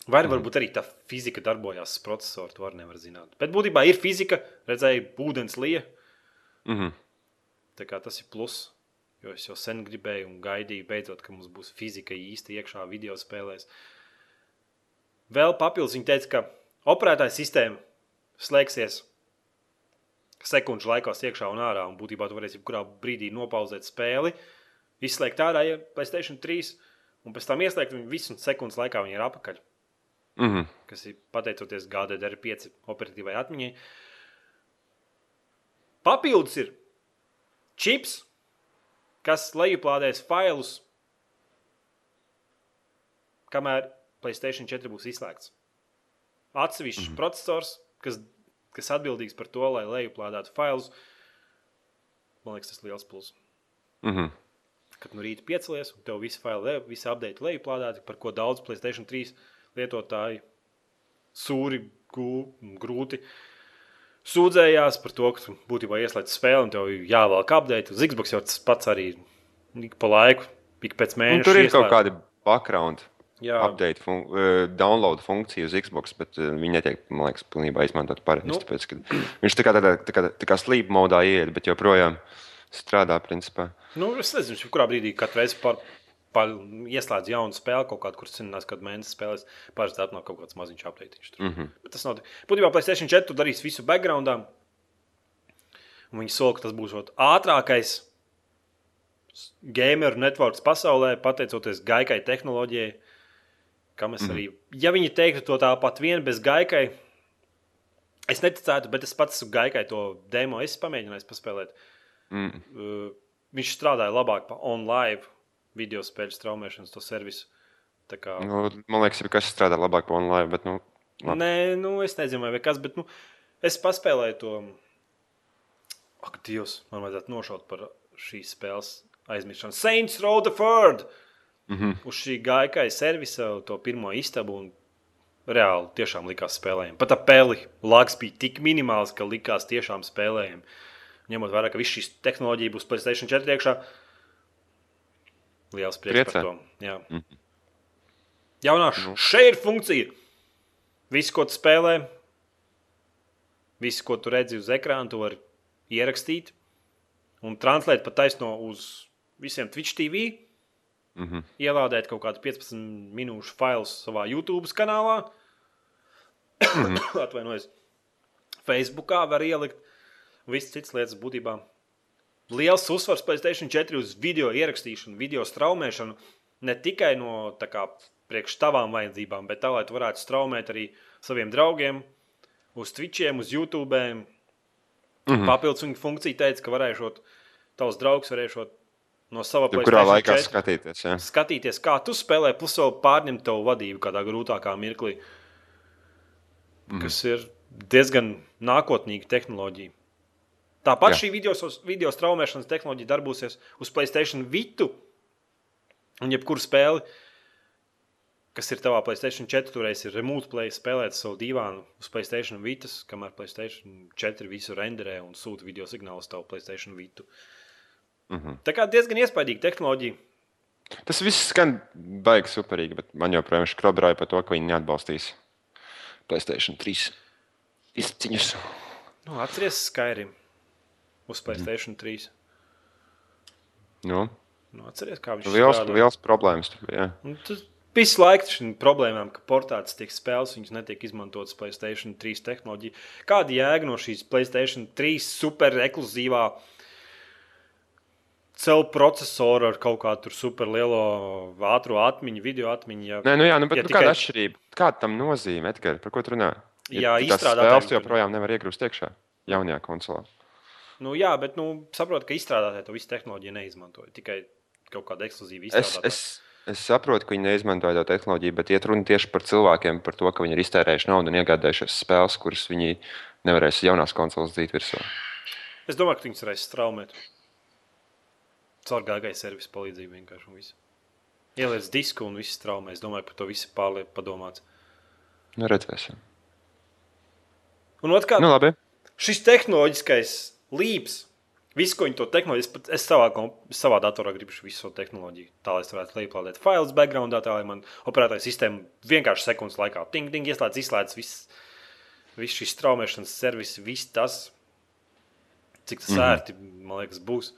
Vai arī varbūt arī tā fizika darbojās uz procesoru, to arī nevar zināt. Bet būtībā ir fizika, redzēja, ūdens lieja. Mhm. Tā kā tas ir plus. Jo es jau sen gribēju un gaidīju, beidzot, ka mums būs fizika īsti iekšā video spēlēs. Vēl papildus viņa teica, ka operētāja sistēma slēgsies sekundžu laikos iekšā un ārā. Un būtībā tu varēsi jebkurā brīdī nopauzēt spēli, izslēgt ārā ja Playstation 3 un pēc tam ieslēgt viņu visu un sekundes laikā viņa ir apakaļ. Mhm. Kas ir pateicoties GDDR5 operatīvai atmiņai. Papildus ir čips, kas lejuplādēs failus, kamēr Playstation 4 būs izslēgts. Atsevišķs mm -hmm. processors, kas, kas atbildīgs par to, lai lejuplādētu failus. Man liekas, tas ir liels pluss. Mhm. Kad no rīta piecelies, un tev visi faili, visi update lejuplādēti, par ko daudz Playstation 3 lietotāji sūri, gū, grūti sūdzējās par to, ka būtībā ieslēdz spēli un tev jāvelk update. Uz Xbox jau tas pats arī ik pa laiku, ik pēc Un mēneša. tur ir kaut ieslēdz. kādi background. Jā. Update, fun uh, download funkcija uz Xbox, bet uh, viņi netiek, man liekas, pilnībā izmantot pareizi. Nu. Tāpēc, viņš tā kā tādā tā kā, tā kā sleep modā iet, bet joprojām strādā principā. Nu, es nezinu, kurā brīdī katru reizi par, par ieslēdz jaunu spēli, kaut kādu, kuras zinās, kad mēnesis spēlēs. Parasti atnāk kaut kāds maziņš update. Mm Mhm. -hmm. Bet tas nav. Būtībā Playstation 4 tur darīs visu backgroundā. Un viņi sola, ka tas būs ātrākais gameru networks pasaulē, pateicoties gaikai tehnoloģijai. Kam es arī, ja viņi teiktu to tāpat vien bez gaikai, es neticētu, bet es pats esmu gaikai to demo, es pamēģināju paspēlēt. Mm. Uh, viņš strādāja labāk pa online video spēļu straumēšanas to servisu. Tā kā, Nu, man liekas, ka kas strādā labāk pa online, bet nu, labi. Nē, nu, es nezinu, vai kas, bet nu, es paspēlēju to. Ak, Dievs, man vajadzētu nošaut par šīs spēles aizmirstšanu. Saints Row the Third! Mm -hmm. Uz šī gaikai servisa to pirmo istabu un reāli tiešām likās spēlējami. Pat tā peli lags bija tik minimāls, ka likās tiešām spēlējami. ņemot vērā, ka viss šīs tehnoloģija būs Playstation 4 iekšā. Liels prieks Priecē. par to. Jā. Mm -hmm. Jaunā, nu. šeit ir funkcija. Viss, ko tu spēlē, viss, ko tu redzi uz ekrāna, tu vari ierakstīt un translēt pat taisno uz visiem Twitch TV. Mm -hmm. Ielādēt kaut kādu 15 minūšu failus savā YouTube kanālā. Mm -hmm. Atvainojos. Facebookā var ielikt. Viss cits lietas būtībā. Liels uzsvars Playstation 4 uz video ierakstīšanu, video straumēšanu. Ne tikai no kā priekš tavām vajadzībām, bet tā, lai tu varētu straumēt arī saviem draugiem, uz Twitchiem, uz YouTube. Mm -hmm. Papildus viņa funkcija teica, ka varēšot, tavs draugs varēšot no sava laikā 4 skatīties? Jā. skatīties, kā tu spēlē, plus vēl pārņemt tavu vadību kādā grūtākā mirklī, mm. kas ir diezgan nākotnīga tehnoloģija. Tāpat Jā. šī video, video straumēšanas tehnoloģija darbosies uz Playstation Vitu un jebkuru spēli, kas ir tavā Playstation 4, turēs ir remote play, spēlēt savu divānu uz Playstation Vitas, kamēr Playstation 4 visu renderē un sūta video signālu uz tavu Playstation Vitu. Mm -hmm. Tā kā diezgan iespaidīga tehnoloģija. Tas viss skan baigi superīgi, bet man joprojām ir skrobrāja par to, ka viņi neatbalstīs Playstation 3 izciņas. Nu, atceries Skyrim uz Playstation 3. Nu, Nu, atceries, kā viņš liels, strādā. liels problēmas jā. Tas visu laiku šīm problēmām, ka portāts tiek spēles, viņas netiek izmantotas Playstation 3 tehnoloģija. Kāda jēga no šīs Playstation 3 super ekskluzīvā celu procesora ar kaut kādu tur super lielo ātrā atmiņu, video atmiņu? Ja, Nē, nu jā, nu, bet Ja ja nu, tikai- kāda atšķirība? Kāda tam nozīme, Edgars? Par ko tu runā? Jā, tās izstrādātājiem spēles joprojām nevar iegrūst iekšā jaunajā konsolā. Nu, jā, bet nu, saprotu, ka izstrādātāji to visu tehnoloģiju neizmantoja. Tikai kaut kāda ekskluzīva Es, izstrādātāja. es, es saprotu, ka viņi neizmantoja to tehnoloģiju, bet iet runa tieši par cilvēkiem, par to, ka viņi ir iztērējuši naudu un iegādājušies spēles, kuras viņi nevarēs jaunās konsoles dzīt virsū. Es domāju, ka viņas varēs straumēt. Caur gāgai servisu palīdzību vienkārši un visu. Ieliec disku un viss straumē. Es domāju, par to visu pārlieku padomāts. Nu, redzēsim. Un otrkārt, Nu, labi. šis tehnoloģiskais līps, visu, ko viņi to tehnoloģiju, es, pat- es savā, savā datorā gribu visu šo tehnoloģiju. Tā lai es varētu lejuplādēt failus backgroundā, tā lai man operētāja sistēma vienkārši sekundes laikā ting, ting, ieslēdz, izslēdz viss, viss šīs straumēšanas servis, viss tas, cik tas mm -hmm. ērti, man liekas, būs.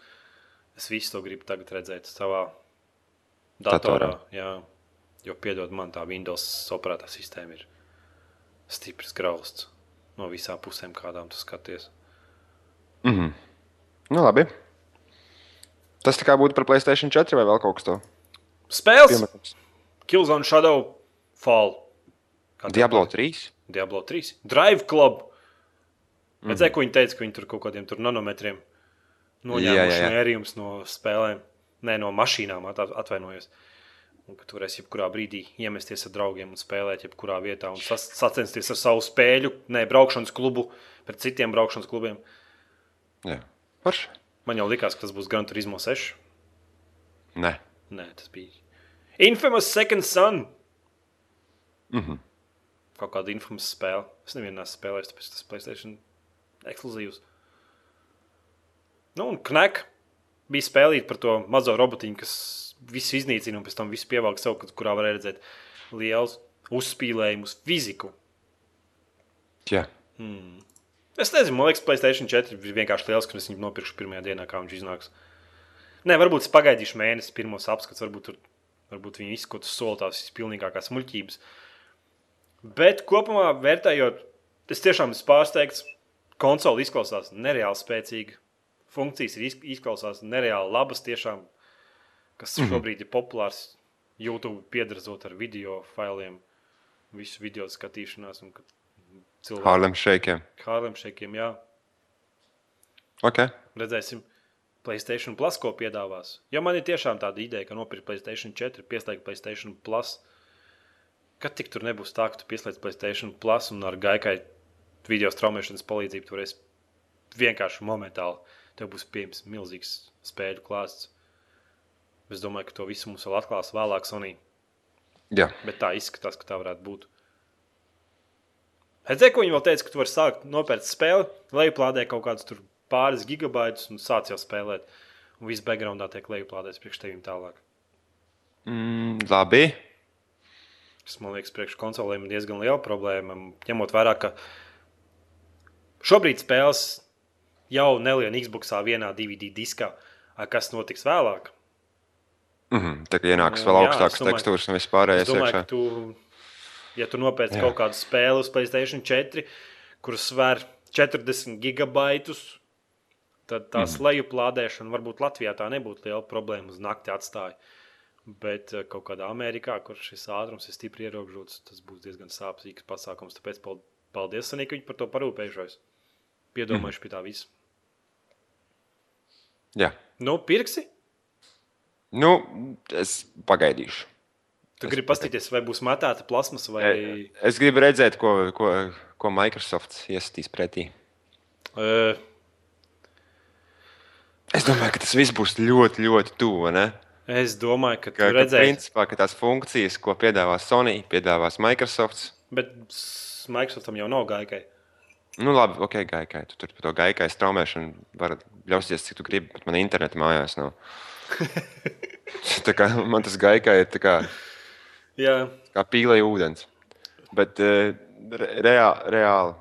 Es visu to gribu tagad redzēt savā datorā. Datorā. Jā, jo piedod man, tā Windows operētā sistēma ir stiprs grausts no visām pusēm, kādām tu skaties. Mhm. Nu, labi. Tas tā kā būtu par Playstation 4 vai vēl kaut kas tāds Spēles, piemetams. Killzone Shadow, Fall, Kā Diablo patīk? 3. Diablo 3, Drive Club. Redzēju, ko viņi teica, ka viņi tur kaut kādiem tur nanometriem noņēmuši mērījumus no spēlēm, ne no mašīnām, at- atvainojos. Un ka tur varēs jebkurā brīdī iemesties ar draugiem un spēlēt, jebkurā vietā un sacensties ar savu spēļu, ne braukšanas klubu pret citiem braukšanas klubiem. Jā, forši. Man jau likās, ka tas būs Gran Turismo 6. Nē. Nē, tas bija Infamous Second Son. Mhm. Kaut kāda infamous spēle. Es nevienu spēlējis, tāpēc tas Playstation ekskluzīvs. Nu, un Knek bija spēlīt par to mazo robotiņu, kas visu iznīcina un pēc tam visu pievelk sev, kurā var redzēt liels uzspīlējumus fiziku. Jā. Es nezinu, man liekas, Playstation 4 ir vienkārši liels, ka es viņu nopirkšu pirmajā dienā, kā viņš iznāks. Nē, varbūt es pagaidīšu mēnesi, pirmos apskats, varbūt, tur, varbūt viņi izskatās soli tās pilnīgākās muļķības. Bet kopumā vērtējot, es tiešām esmu pārsteigts. Konsole izklausās nereāli spēcīga. Funkcijas izklausās nereāli labas, tiešām, kas šobrīd ir populārs. YouTube piedrazot ar video failiem, visu video skatīšanās. Un, kad cilvēki Harlem Shakeiem. Hārlem šeikiem, jā. Ok. Redzēsim, Playstation Plus, ko piedāvās. Jo man ir tiešām tāda ideja, ka nopirkt Playstation 4, pieslēgt Playstation Plus. Kad tik tur nebūs tā, ka tu pieslēdz Playstation Plus un ar gaikai video straumēšanas palīdzību tur es vienkārši momentāli tev būs pieejams milzīgs spēļu klāsts. Es domāju, ka to visu mums vēl atklās vēlāk, Sonī. Jā. Bet tā izskatās, ka tā varētu būt. Redzēju, ko viņi vēl teica, ka tu vari sākt nopērkt spēli, lai plādē kaut kādus tur pāris gigabaitus un sāc jau spēlēt. Un viss backgroundā tiek lejuplādēts priekš tevim tālāk. Mm, labi. Tas man liekas, priekš konsolēm ir diezgan liela problēma. Ņemot vērā, ka šobrīd spēles jau nelien Xboxā vienā DVD diskā. A, Kas notiks vēlāk? Mm -hmm. Tā kā ienāks Nu, vēl augstākas tekstūras un viss pārējais. Es domāju, iekšā. ka tu, ja tu nopērci kaut kādu spēli uz Playstation 4, kuras sver 40 gigabaitus, tad tā mm. lejuplādēšana varbūt Latvijā tā nebūtu liela problēma uz nakti atstāja. Bet eh, kaut kādā Amerikā, kur šis ātrums ir stipri ierobežots, tas būs diezgan sāpīgs pasākums. Tāpēc pal- paldies, Sanī, ka viņi par to parūpējušies. Piedomājuši pie tā visa. Jā. Nu, pirksi? Nu, es pagaidīšu. Tu gribi paskatīties, vai būs matēta plasmas vai. E, Es gribu redzēt, ko, ko, ko Microsoft iesatīs pretī. Uh, Es domāju, ka tas viss būs ļoti, ļoti tuvu. ne? es domāju, ka Ka, ka, redzēsi. principā, ka tās funkcijas, ko piedāvā Sony, piedāvās Microsoft. Bet Microsoftam jau nav gaikai. Nu, labi, ok, gaikai. Tu tur par to gaikai straumēšanu var ļausties, cik tu gribi, bet man interneta mājās nav. tā kā man tas gaikai ir tā kā, Jā, kā pīlēja ūdens. Bet uh, re, reāli, reāli,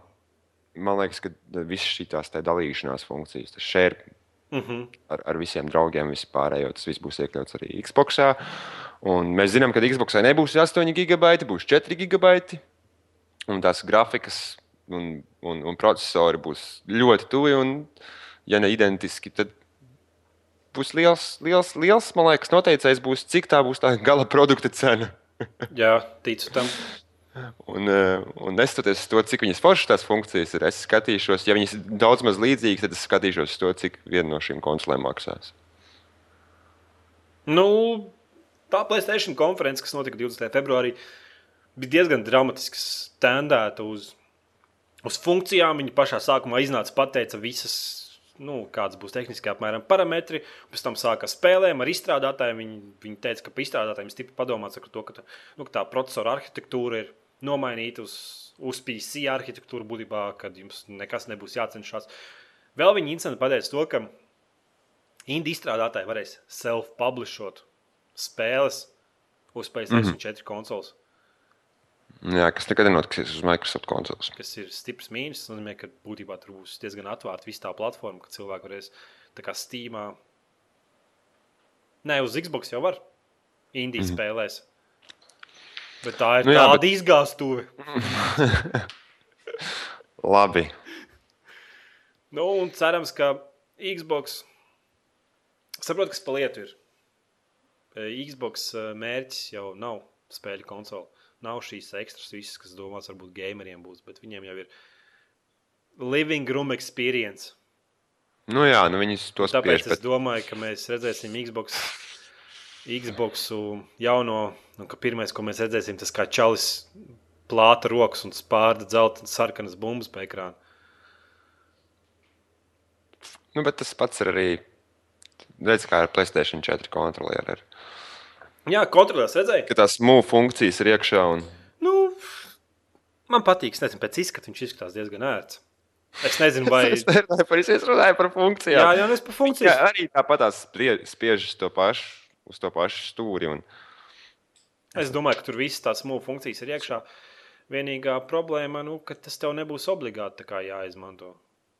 man liekas, ka visas šīs dalīšanās funkcijas, tas share mm -hmm. ar, ar visiem draugiem, vispārējo, tas viss būs iekļauts arī Xbox. Un mēs zinām, ka Xbox nebūs 8 gigabaiti, būs 4 gigabaiti. Un tās grafikas un, un, un processori būs ļoti tuvi. Un, ja ne identiski, tad būs liels, liels, liels man liekas, noteicējs būs, cik tā būs tā gala produkta cena. Jā ticu tam. Un, eh, un neskatoties to, cik viņas foršas tās funkcijas ir, es skatīšos, ja viņas daudz maz līdzīgas, tad es skatīšos to, cik viena no šīm konsolēm maksās. Nu, tā Playstation konference, kas notika 20. februārī, bija diezgan dramatiski standēta uz, uz funkcijām. Viņa pašā sākumā iznāca pateica visas. Nu, kāds būs tehniski apmēram parametri, pēc tam sāka spēlēm ar izstrādātājiem. Viņi, viņi teica, ka par izstrādātājiem stipri padomāts par to, ka tā, nu, ka tā procesora arhitektūra ir nomainīta uz, uz PC arhitektūru, būtībā, kad jums nekas nebūs jācenšas. Vēl viņi incidenti pateica to, ka indie izstrādātāji varēs self-publishot spēles uz PlayStation mm -hmm. 4 konsoles, Jā, kas nekad nenotiks uz Microsoft konsoles. kas ir stiprs mīnus. Tas nozīmē, ka būtībā tur būs diezgan atvērta visa tā platforma, ka cilvēki varēs tā kā Steamā. Nē, uz Xbox jau var. Indija mm -hmm. spēlēs. Bet tā ir Nu jā, tāda bet- bet... izgāstuve. Labi. Nu, un cerams, ka Xbox. Saprotu, kas pa lietu ir. E, Xbox e, mērķis jau nav spēļu konsole. Nav šīs ekstras, visas, kas domāts, varbūt gameriem būs, bet viņiem jau ir living room experience. Nu jā, nu viņas to spiež, Tāpēc es bet domāju, ka mēs redzēsim Xbox, Xboxu jauno, nu, ka pirmais, ko mēs redzēsim, tas kā čalis plāta rokas un spārda dzeltenas sarkanas bumbas pa ekrānu. Nu, bet tas pats ir arī. Redz, kā ar Playstation 4 kontrolieri. ir. Jā, kontrolēs redzēja. Ka tās mūža funkcijas ir iekšā. Un... Nu, man patīk, es nezinu, pēc izskata viņš izskatās diezgan ērts. Es nezinu, vai. Nerunāju par, es runāju par funkcijām. jā, jā, nu es par Jā, funkciju. arī tāpat tās spiež to pašu, uz to pašu stūri. Un... Es domāju, ka tur viss tās mūža funkcijas ir iekšā. Vienīgā problēma, nu, ka tas tev nebūs obligāti jāizmanto.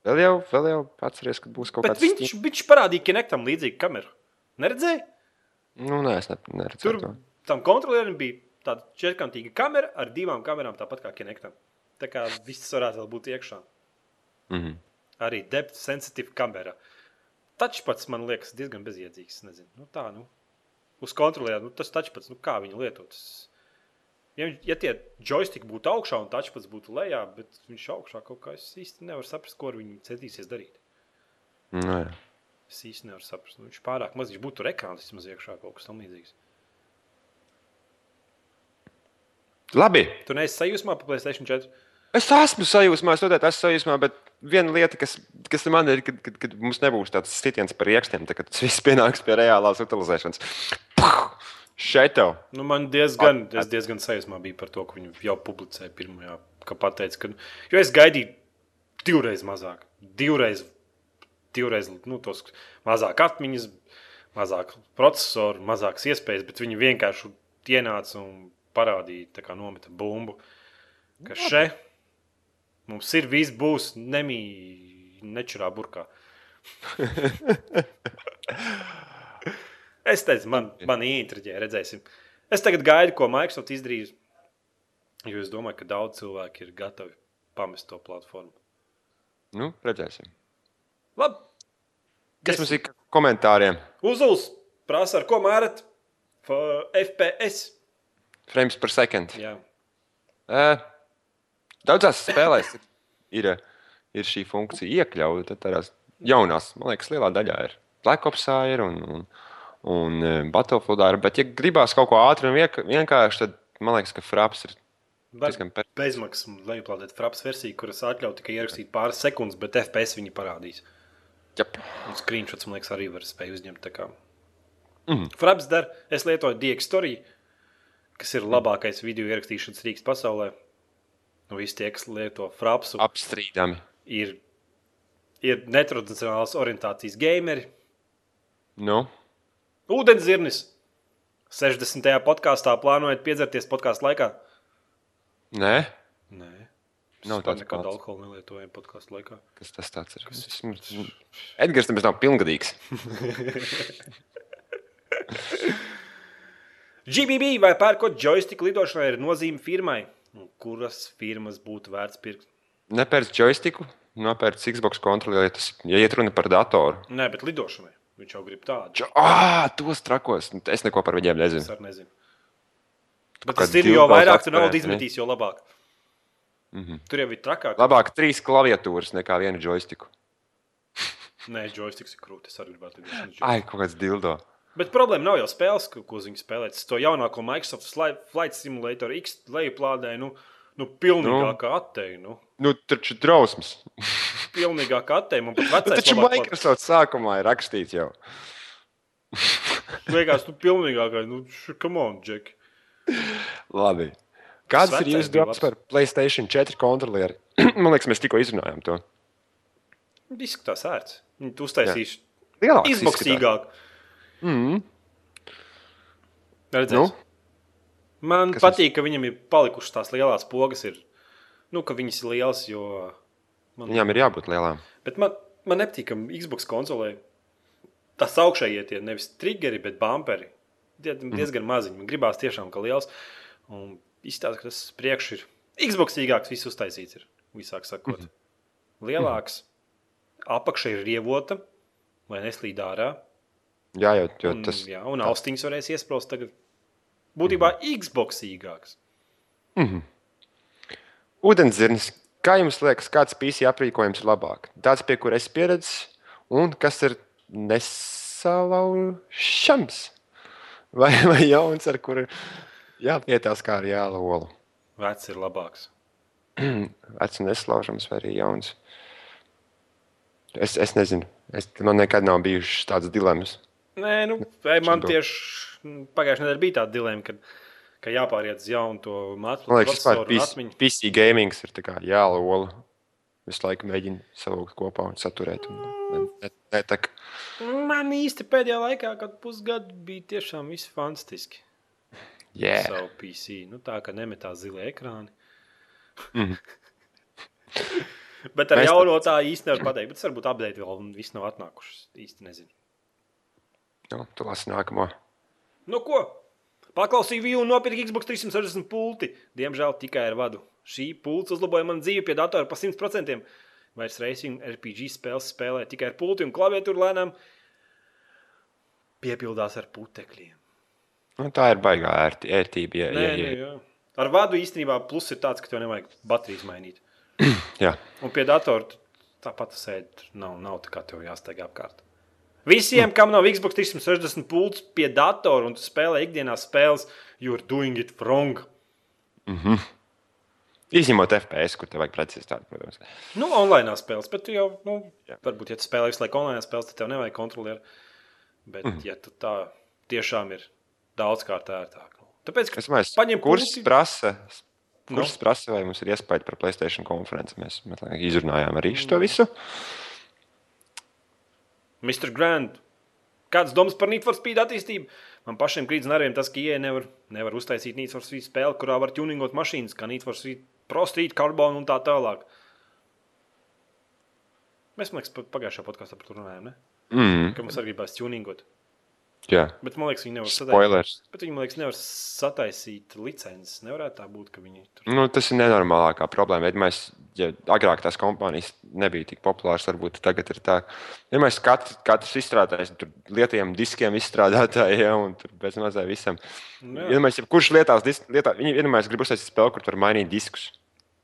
Vēl jau, vēl jau atceries, ka būs kaut Bet kāds viņš, viņš parādīja Kinectam līdzīgu kameru. Neredzēji? Nu, nē, es ne, neredzu Tur to. tam kontrolierim bija tāda četrkantīga kamera ar divām kamerām, tāpat kā Kinectam. Tā kā viss varētu būt iekšā. Mm -hmm. Arī depth sensitive kamera. Pats man liekas diezgan bezjēdzīgs. Nezinu. Nu, tā, nu, uz kontrolieru nu, tas pats, nu, kā viņi lieto. Tas... Ja, ja tie joystiki būtu augšā un pats būtu lejā, bet viņš augšā kaut kā es īsti nevaru saprast, ko ar viņu centīsies darīt. nu, jā. Es īsti nevaru saprast. Nu, viņš pārāk maz, viņš būtu tur ekrāns vismaz iekšā kaut kas tamlīdzīgs. Labi. Tu neesi sajūsmā par Playstation 4. Es esmu sajūsmā, es noteikti esmu sajūsmā, bet viena lieta, kas, kas man ir, kad, kad, kad mums nebūs tāds sitiens par rīkstiem, tad tas viss pienāks pie reālās utilizēšanas. Puh! Šeit tev. Nu, man diezgan, es diezgan sajūsmā biju par to, ka viņi jau publicēja pirmajā, ka pateica, ka, jo es gaidīju divreiz mazāk, divreiz divreiz nu, tos mazāk atmiņas, mazāk procesoru, mazākas iespējas, bet viņi vienkārši ienāca un parādīja, tā kā nometa bumbu, ka šeit mums ir viss būs nemī, nečurā burkā. es teicu, man, man ieintriģē, redzēsim. Es tagad gaidu, ko Microsoft izdarīs, jo es domāju, ka daudz cilvēku ir gatavi pamest to platformu. Nu, redzēsim. Labi. Kas mums ir komentāriem? Uzuls prasa, ar ko mērat FPS. Frames per second. Jā. Uh, daudzās spēlēs ir, ir šī funkcija iekļauta. Tādās jaunās, man liekas, lielā daļā ir. Black Opsā ir un, un, un Battlefieldā ir. Bet, ja gribās kaut ko ātri un vienkārši, tad man liekas, ka Fraps ir bezmaksas lejuplādēt Fraps versiju, kuras atļauj tikai ierakstīt pāris sekundes, bet FPS viņi parādīs. Yep. Un screenshots, man liekas, arī var spēj uzņemt. Mm. Fraps der, es lietoju DX Story, kas ir labākais video ierakstīšanas rīks pasaulē. Nu, visi tie, kas lieto Frapsu, apstrīdami. Ir, ir netradicionāls orientācijas gameri. Nu? Ūdenzirnis. 60. podkāstā plānojat piedzerties podkāstu laikā? Nē. Nē. Nav tāds nekāda alkohola nelietojuma podkāstu laikā. Kas tas tāds ir? Kas... Edgars tam nav pilngadīgs. GBB vai pērkot joystick lidošanai ir nozīme firmai? Kuras firmas būtu vērts pirkt? Nepērc joysticku, nopērc Xbox kontroli, ja, tas, ja iet runa par datoru. Nē, bet lidošanai. Viņš jau grib tādu. Ah, tos trakos. Es neko par viņiem nezinu. Es nezinu. Bet tas ir jo vairāk tu naudu izmetīs, jo labāk. Mm -hmm. Tur jau ir trakāk. Labāk trīs klaviatūras nekā vienu joystiku. Nē, joysticks ir krūtis. Es arī gribētu redzēt. Ai, kaut kāds dildo. Bet problēma nav jau spēles, ko, ko viņi spēlē. Tas to jaunāko Microsoft Flight Simulator X lejuplādē, nu, nu pilnīgākā nu, attēja. Nu. nu, taču drausmas. pilnīgākā vecais. Nu, taču Microsoft sākumā ir rakstīts jau. Liekas, nu pilnīgākā, nu, come on, Jack. Labi. Kādas ir jūsu domas par Playstation 4 kontrolieri? Man liekas, mēs tikko izrunājām to. Izskatās ērts. Viņi to uztaisīs lielāk, izmaksīgāk. Mm. Redzēs. Nu? Man Kas patīk, ka viņam ir palikušas tās lielās pogas. Ir, nu, ka viņas ir lielas, jo. Man... Viņām ir jābūt lielām. Bet man, man nepatīk, ka Xbox konsolē tas augšējie tie nevis triggeri, bet bumperi. Tie diezgan mm. maziņi. Man gribās tiešām, ka liels. Un izstāsta, ka tas priekš ir Xbox īgāks, viss uztaisīts ir. Visāk sakot, mm. lielāks, apakšā ir rievota, lai neslīd ārā. Jā, jau, tas ir. Jā, un austiņas varēs iesprāst tagad. Būtībā mm. Xbox īgāks. Mm -hmm. Ūdenzirnis. Kā jums liekas, kāds PC aprīkojums ir labāk? Tāds, pie kura es pieredzu, un kas ir nesalaužams? Vai, vai jauns, ar kuru jāpietās kā ar jāla olu? Vecs ir labāks. Vecs un neslaužams, vai arī jauns. Es, es nezinu. Es, man nekad nav bijušas tādas dilemmas. Nē, nu, man tieši pagājušajā nedēļā bija tāda dilemma, ka, ka jāpāriet uz jaunu to mākslinieku. Man liekas, tas ir PC gaming, ir jāla ola. Visu laiku mēģinu savilkt kopā un saturēt. Un, ne, ne, ne, tak. Man īsti pēdējā laikā, kad pusgadu bija tiešām viss fantastiski. Yeah. Savu PC. Nu, tā kā nemetā zilie ekrāni. Mm. bet ar Mēs jauno tā īsti nevar pateikt. Bet varbūt apgādāt vēl un viss nav atnākušas. Īsti nezinu. Nu, tu lasi nākamo. Nu ko? Paklausīju vīnu un nopirku Xbox 360 pulti. Diemžēl tikai ar vadu. Šī pults uzlaboja man dzīvi pie datora pa 100%. Vairs racing RPG spēles spēlē tikai ar pulti un klaviatūru lēnām. Piepildās ar putekļiem. Nu, tā ir baigā ērti, ērtība. Ja, Nē, ja, ja. Jā. Ar vadu īstenībā plus ir tāds, ka tev nevajag baterijas mainīt. jā. Un pie datora tāpat sēdi. Nav, nav tā kā tev jāsteig apkārt. Visiem, kam nav Xbox 360 pults pie datora un tu spēlē ikdienas spēles, you're doing it wrong. Mm -hmm. Izņemot FPS, kur tev vajag precizitāti, protams. Nu, online spēles, bet tu jau, nu, jā. varbūt, ja tu spēlē visu laiku online spēles, tad tev nevajag kontrolieri. Bet, mm. ja tu tā tiešām ir daudzkārt ērtāk. Tāpēc, es domāju, paņem kurs pulti... prasa. Kurš no. prasa, vai mums ir iespēja par Placēta konferenci? Mēs, mēs izrunājām arī šo visu. Mr. Grand. Kāds domas par Need for Speed attīstību? Man pašiem krīt nerviem tas, ka IE nevar, nevar uztaisīt Need for Speed spēli, kurā var tuningot mašīnas, kā Need for Speed Pro Street, Carbon un tā tālāk. Mēs, man liekas, pa- pagājušajā podkāstā par to runājām, ne? Mm, ka mums arī gribēs tuningot. Jā, Bet man liekas, viņi nevar sataisīt. spoilers. Bet viņi, man liekas, nevar sataisīt licences. Nevarētu tā būt, ka viņi tur. Nu, tas ir nenormālākā problēma. Ja mēs, ja agrāk tās kompānijas nebija tik populāras, varbūt tagad ir tā. Ja mēs katrs, katrs izstrādājam, tur lietiem, diskiem izstrādātāji, ja, un bez mazā visam. Nu. Ja mēs, kurš lietās, lietā, viņi vienmēr grib uztaisīt spēli, kur tur mainīt diskus.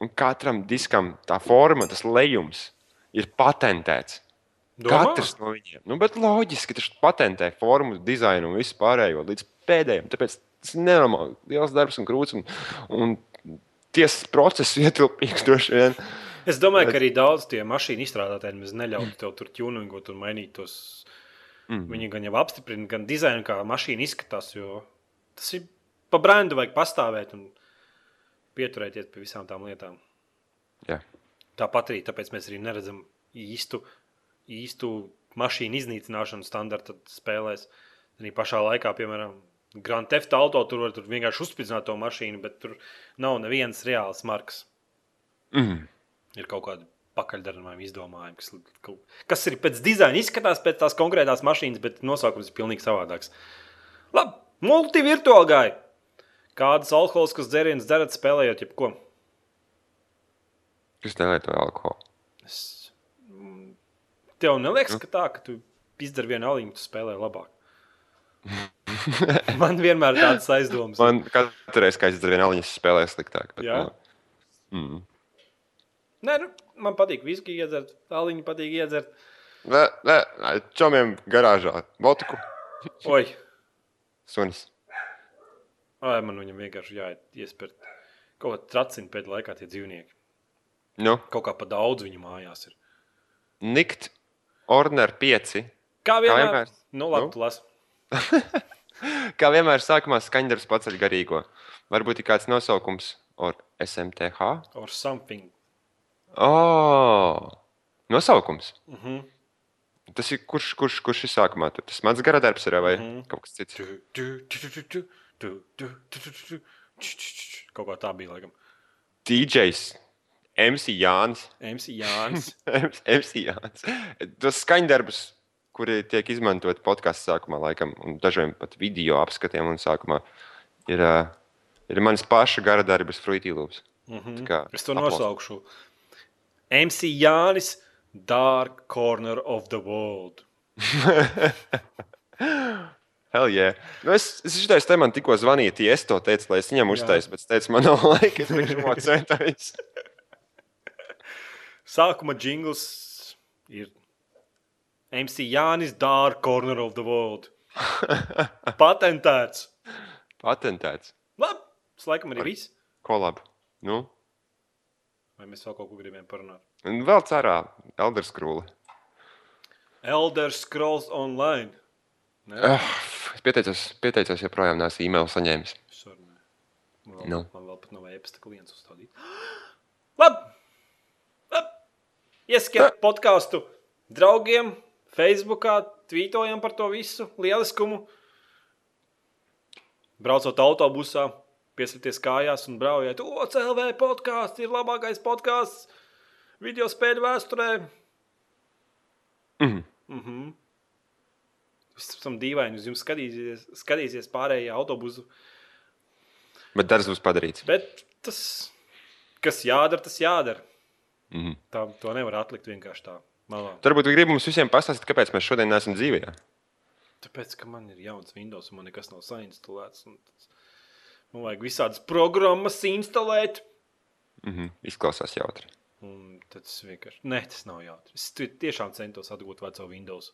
Un katram diskam tā forma, tas lejums ir patentēts. Domā? Katrs no viņiem. Nu, bet loģiski, ka viņš patentē formu, dizainu un visu pārējo līdz pēdējiem. Tāpēc tas ir nenormāli liels darbs un grūts. Un, un tiesas process ietilpīgs droši vien. Es domāju, ka arī daudz tie mašīnu izstrādātāji mēs neļautu tev tur tuningot un mainīt tos. Mm. Viņi gan jau apstiprina, gan dizainu, kā mašīna izskatās. Jo tas ir pa brendu, vajag pastāvēt un pieturēties pie visām tām lietām. Jā. Tāpat arī tāpēc mēs arī neredzam īstu, īstu mašīnu iznīcināšanu standarta spēlēs. Arī pašā laikā, piemēram, Grand Theft Auto tur var tur vienkārši uzspridzināt to mašīnu, bet tur nav nevienas reāls markas. Mm. Ir kaut kādi pakaļdarinājumi, izdomājumi, kas, kas ir pēc dizaina, izskatās pēc tās konkrētās mašīnas, bet nosaukums ir pilnīgi savādāks. Labi, multivirtuāli gāja. Kādas alkoholiskas dzērienas dzerat spēlējot, jebko? Kas nelieto alkoholu? Es... Tev neliekas, ka tā, ka tu izdari vienu aliņu, tu spēlē labāk. Man vienmēr ir tāds aizdoms. Man katru reizi, kad es dzirdu vienu aliņu, spēlēju sliktāk. Bet, Jā? nu, mm. Nē, nu, man patīk viski iedzert, aliņu patīk iedzert. Nē, nē, čomiem garāžā. Botiku. Oi, Sunis. ai, man viņam vienkārši jāiet iespērt. Kaut kā tracina pēdējā laikā tie dzīvnieki. Nu, Kaut kā pa daudz viņu mājās ir. Nikt, Horner 5. Kā vienmēr? Kā vienmēr? Nu, labi, nu? Kā vienmēr, sākumā skaņdarbs paceļ garīgo. Varbūt ir kāds nosaukums or SMTH? Or something. Oh, nosaukums. Mm -hmm. Tas ir kurš, kurš, kurš ir sākumā? Tas mans gara darbs ir vai mm -hmm. kaut kas cits? Kaut kā tā bija, laikam. DJs. MC Jānis. MC Jānis. MC Jānis. Tos skaņdarbus, kuri tiek izmantoti podkāstu sākumā, laikam, un dažiem pat video apskatiem un sākumā, ir, uh, ir mans paša gara darbs, Fruitīlūps. Mhm. kā Es to aplaus. nosaukšu. MC Jānis, Dark Corner of the World. Hell yeah. Nu es es šitais te man tikko zvanīja, ja es to teicu, lai es viņam uztaisu, bet es teicu, man nav laika, es viņš mocētājs. Sākuma jingls ir MC Jānis, Dark Corner of the World. Patentēts. Patentēts. Labi, tas laikam arī viss. Kolab. Nu, Vai mēs vēl kaut ko gribējām parunāt? un vēl cerā, Elders Krūle. Elder Scrolls Online. Uh, es pieteicos, pieteicos joprojām neesmu e-mailu saņēmis. Man vēl, Nu. man vēl pat nav e-pasta klients uzstādīt. Labi! Labi! Ieskiet podkāstu draugiem, Facebookā, tvītojam par to visu lieliskumu. Braucot autobusā, piesieties kājās un braujiet. O, CLV podkāsts ir labākais podkāsts video spēļu vēsturē. Mhm. Mhm. Viss tam dīvaini, uz jums skatīsies, skatīsies pārējie autobusu. Bet darbs būs padarīts. Bet tas, kas jādara, tas jādara. Mhm. Tā, to nevar atlikt vienkārši tā. Malā. Varbūt jūs gribat mums visiem pastāstīt, kāpēc mēs šodien neesam dzīvē. Tāpēc, ka man ir jauns Windows un man nekas nav sainstalēts. Man vajag visādas programmas instalēt. Mhm. Izklausās jautri. Un tas vienkārši. Nē, tas nav jautri. Es tiešām centos atgūt veco Windows.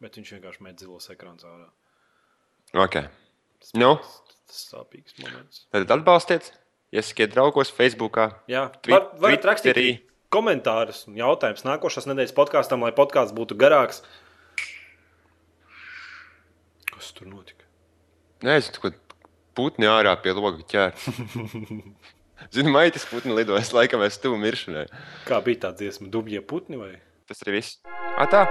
Bet viņš vienkārši met zilos ekrāns ārā. Okay. Tas, Nu? tas, tas sāpīgs moments. Tad atbalstiet, iesakiet draugos, Facebookā. Jā, Twi- var, varat rakstīt komentārus un jautājumus nākošās nedēļas podkāstam, lai podkāsts būtu garāks. Kas tur notika? Es kaut putni ārā pie loga ķēr. Zinu, maitas putni lidojas, laikam es tuvu miršanai. Kā bija tā dziesma, dubļie putni vai? Tas arī viss. Atā!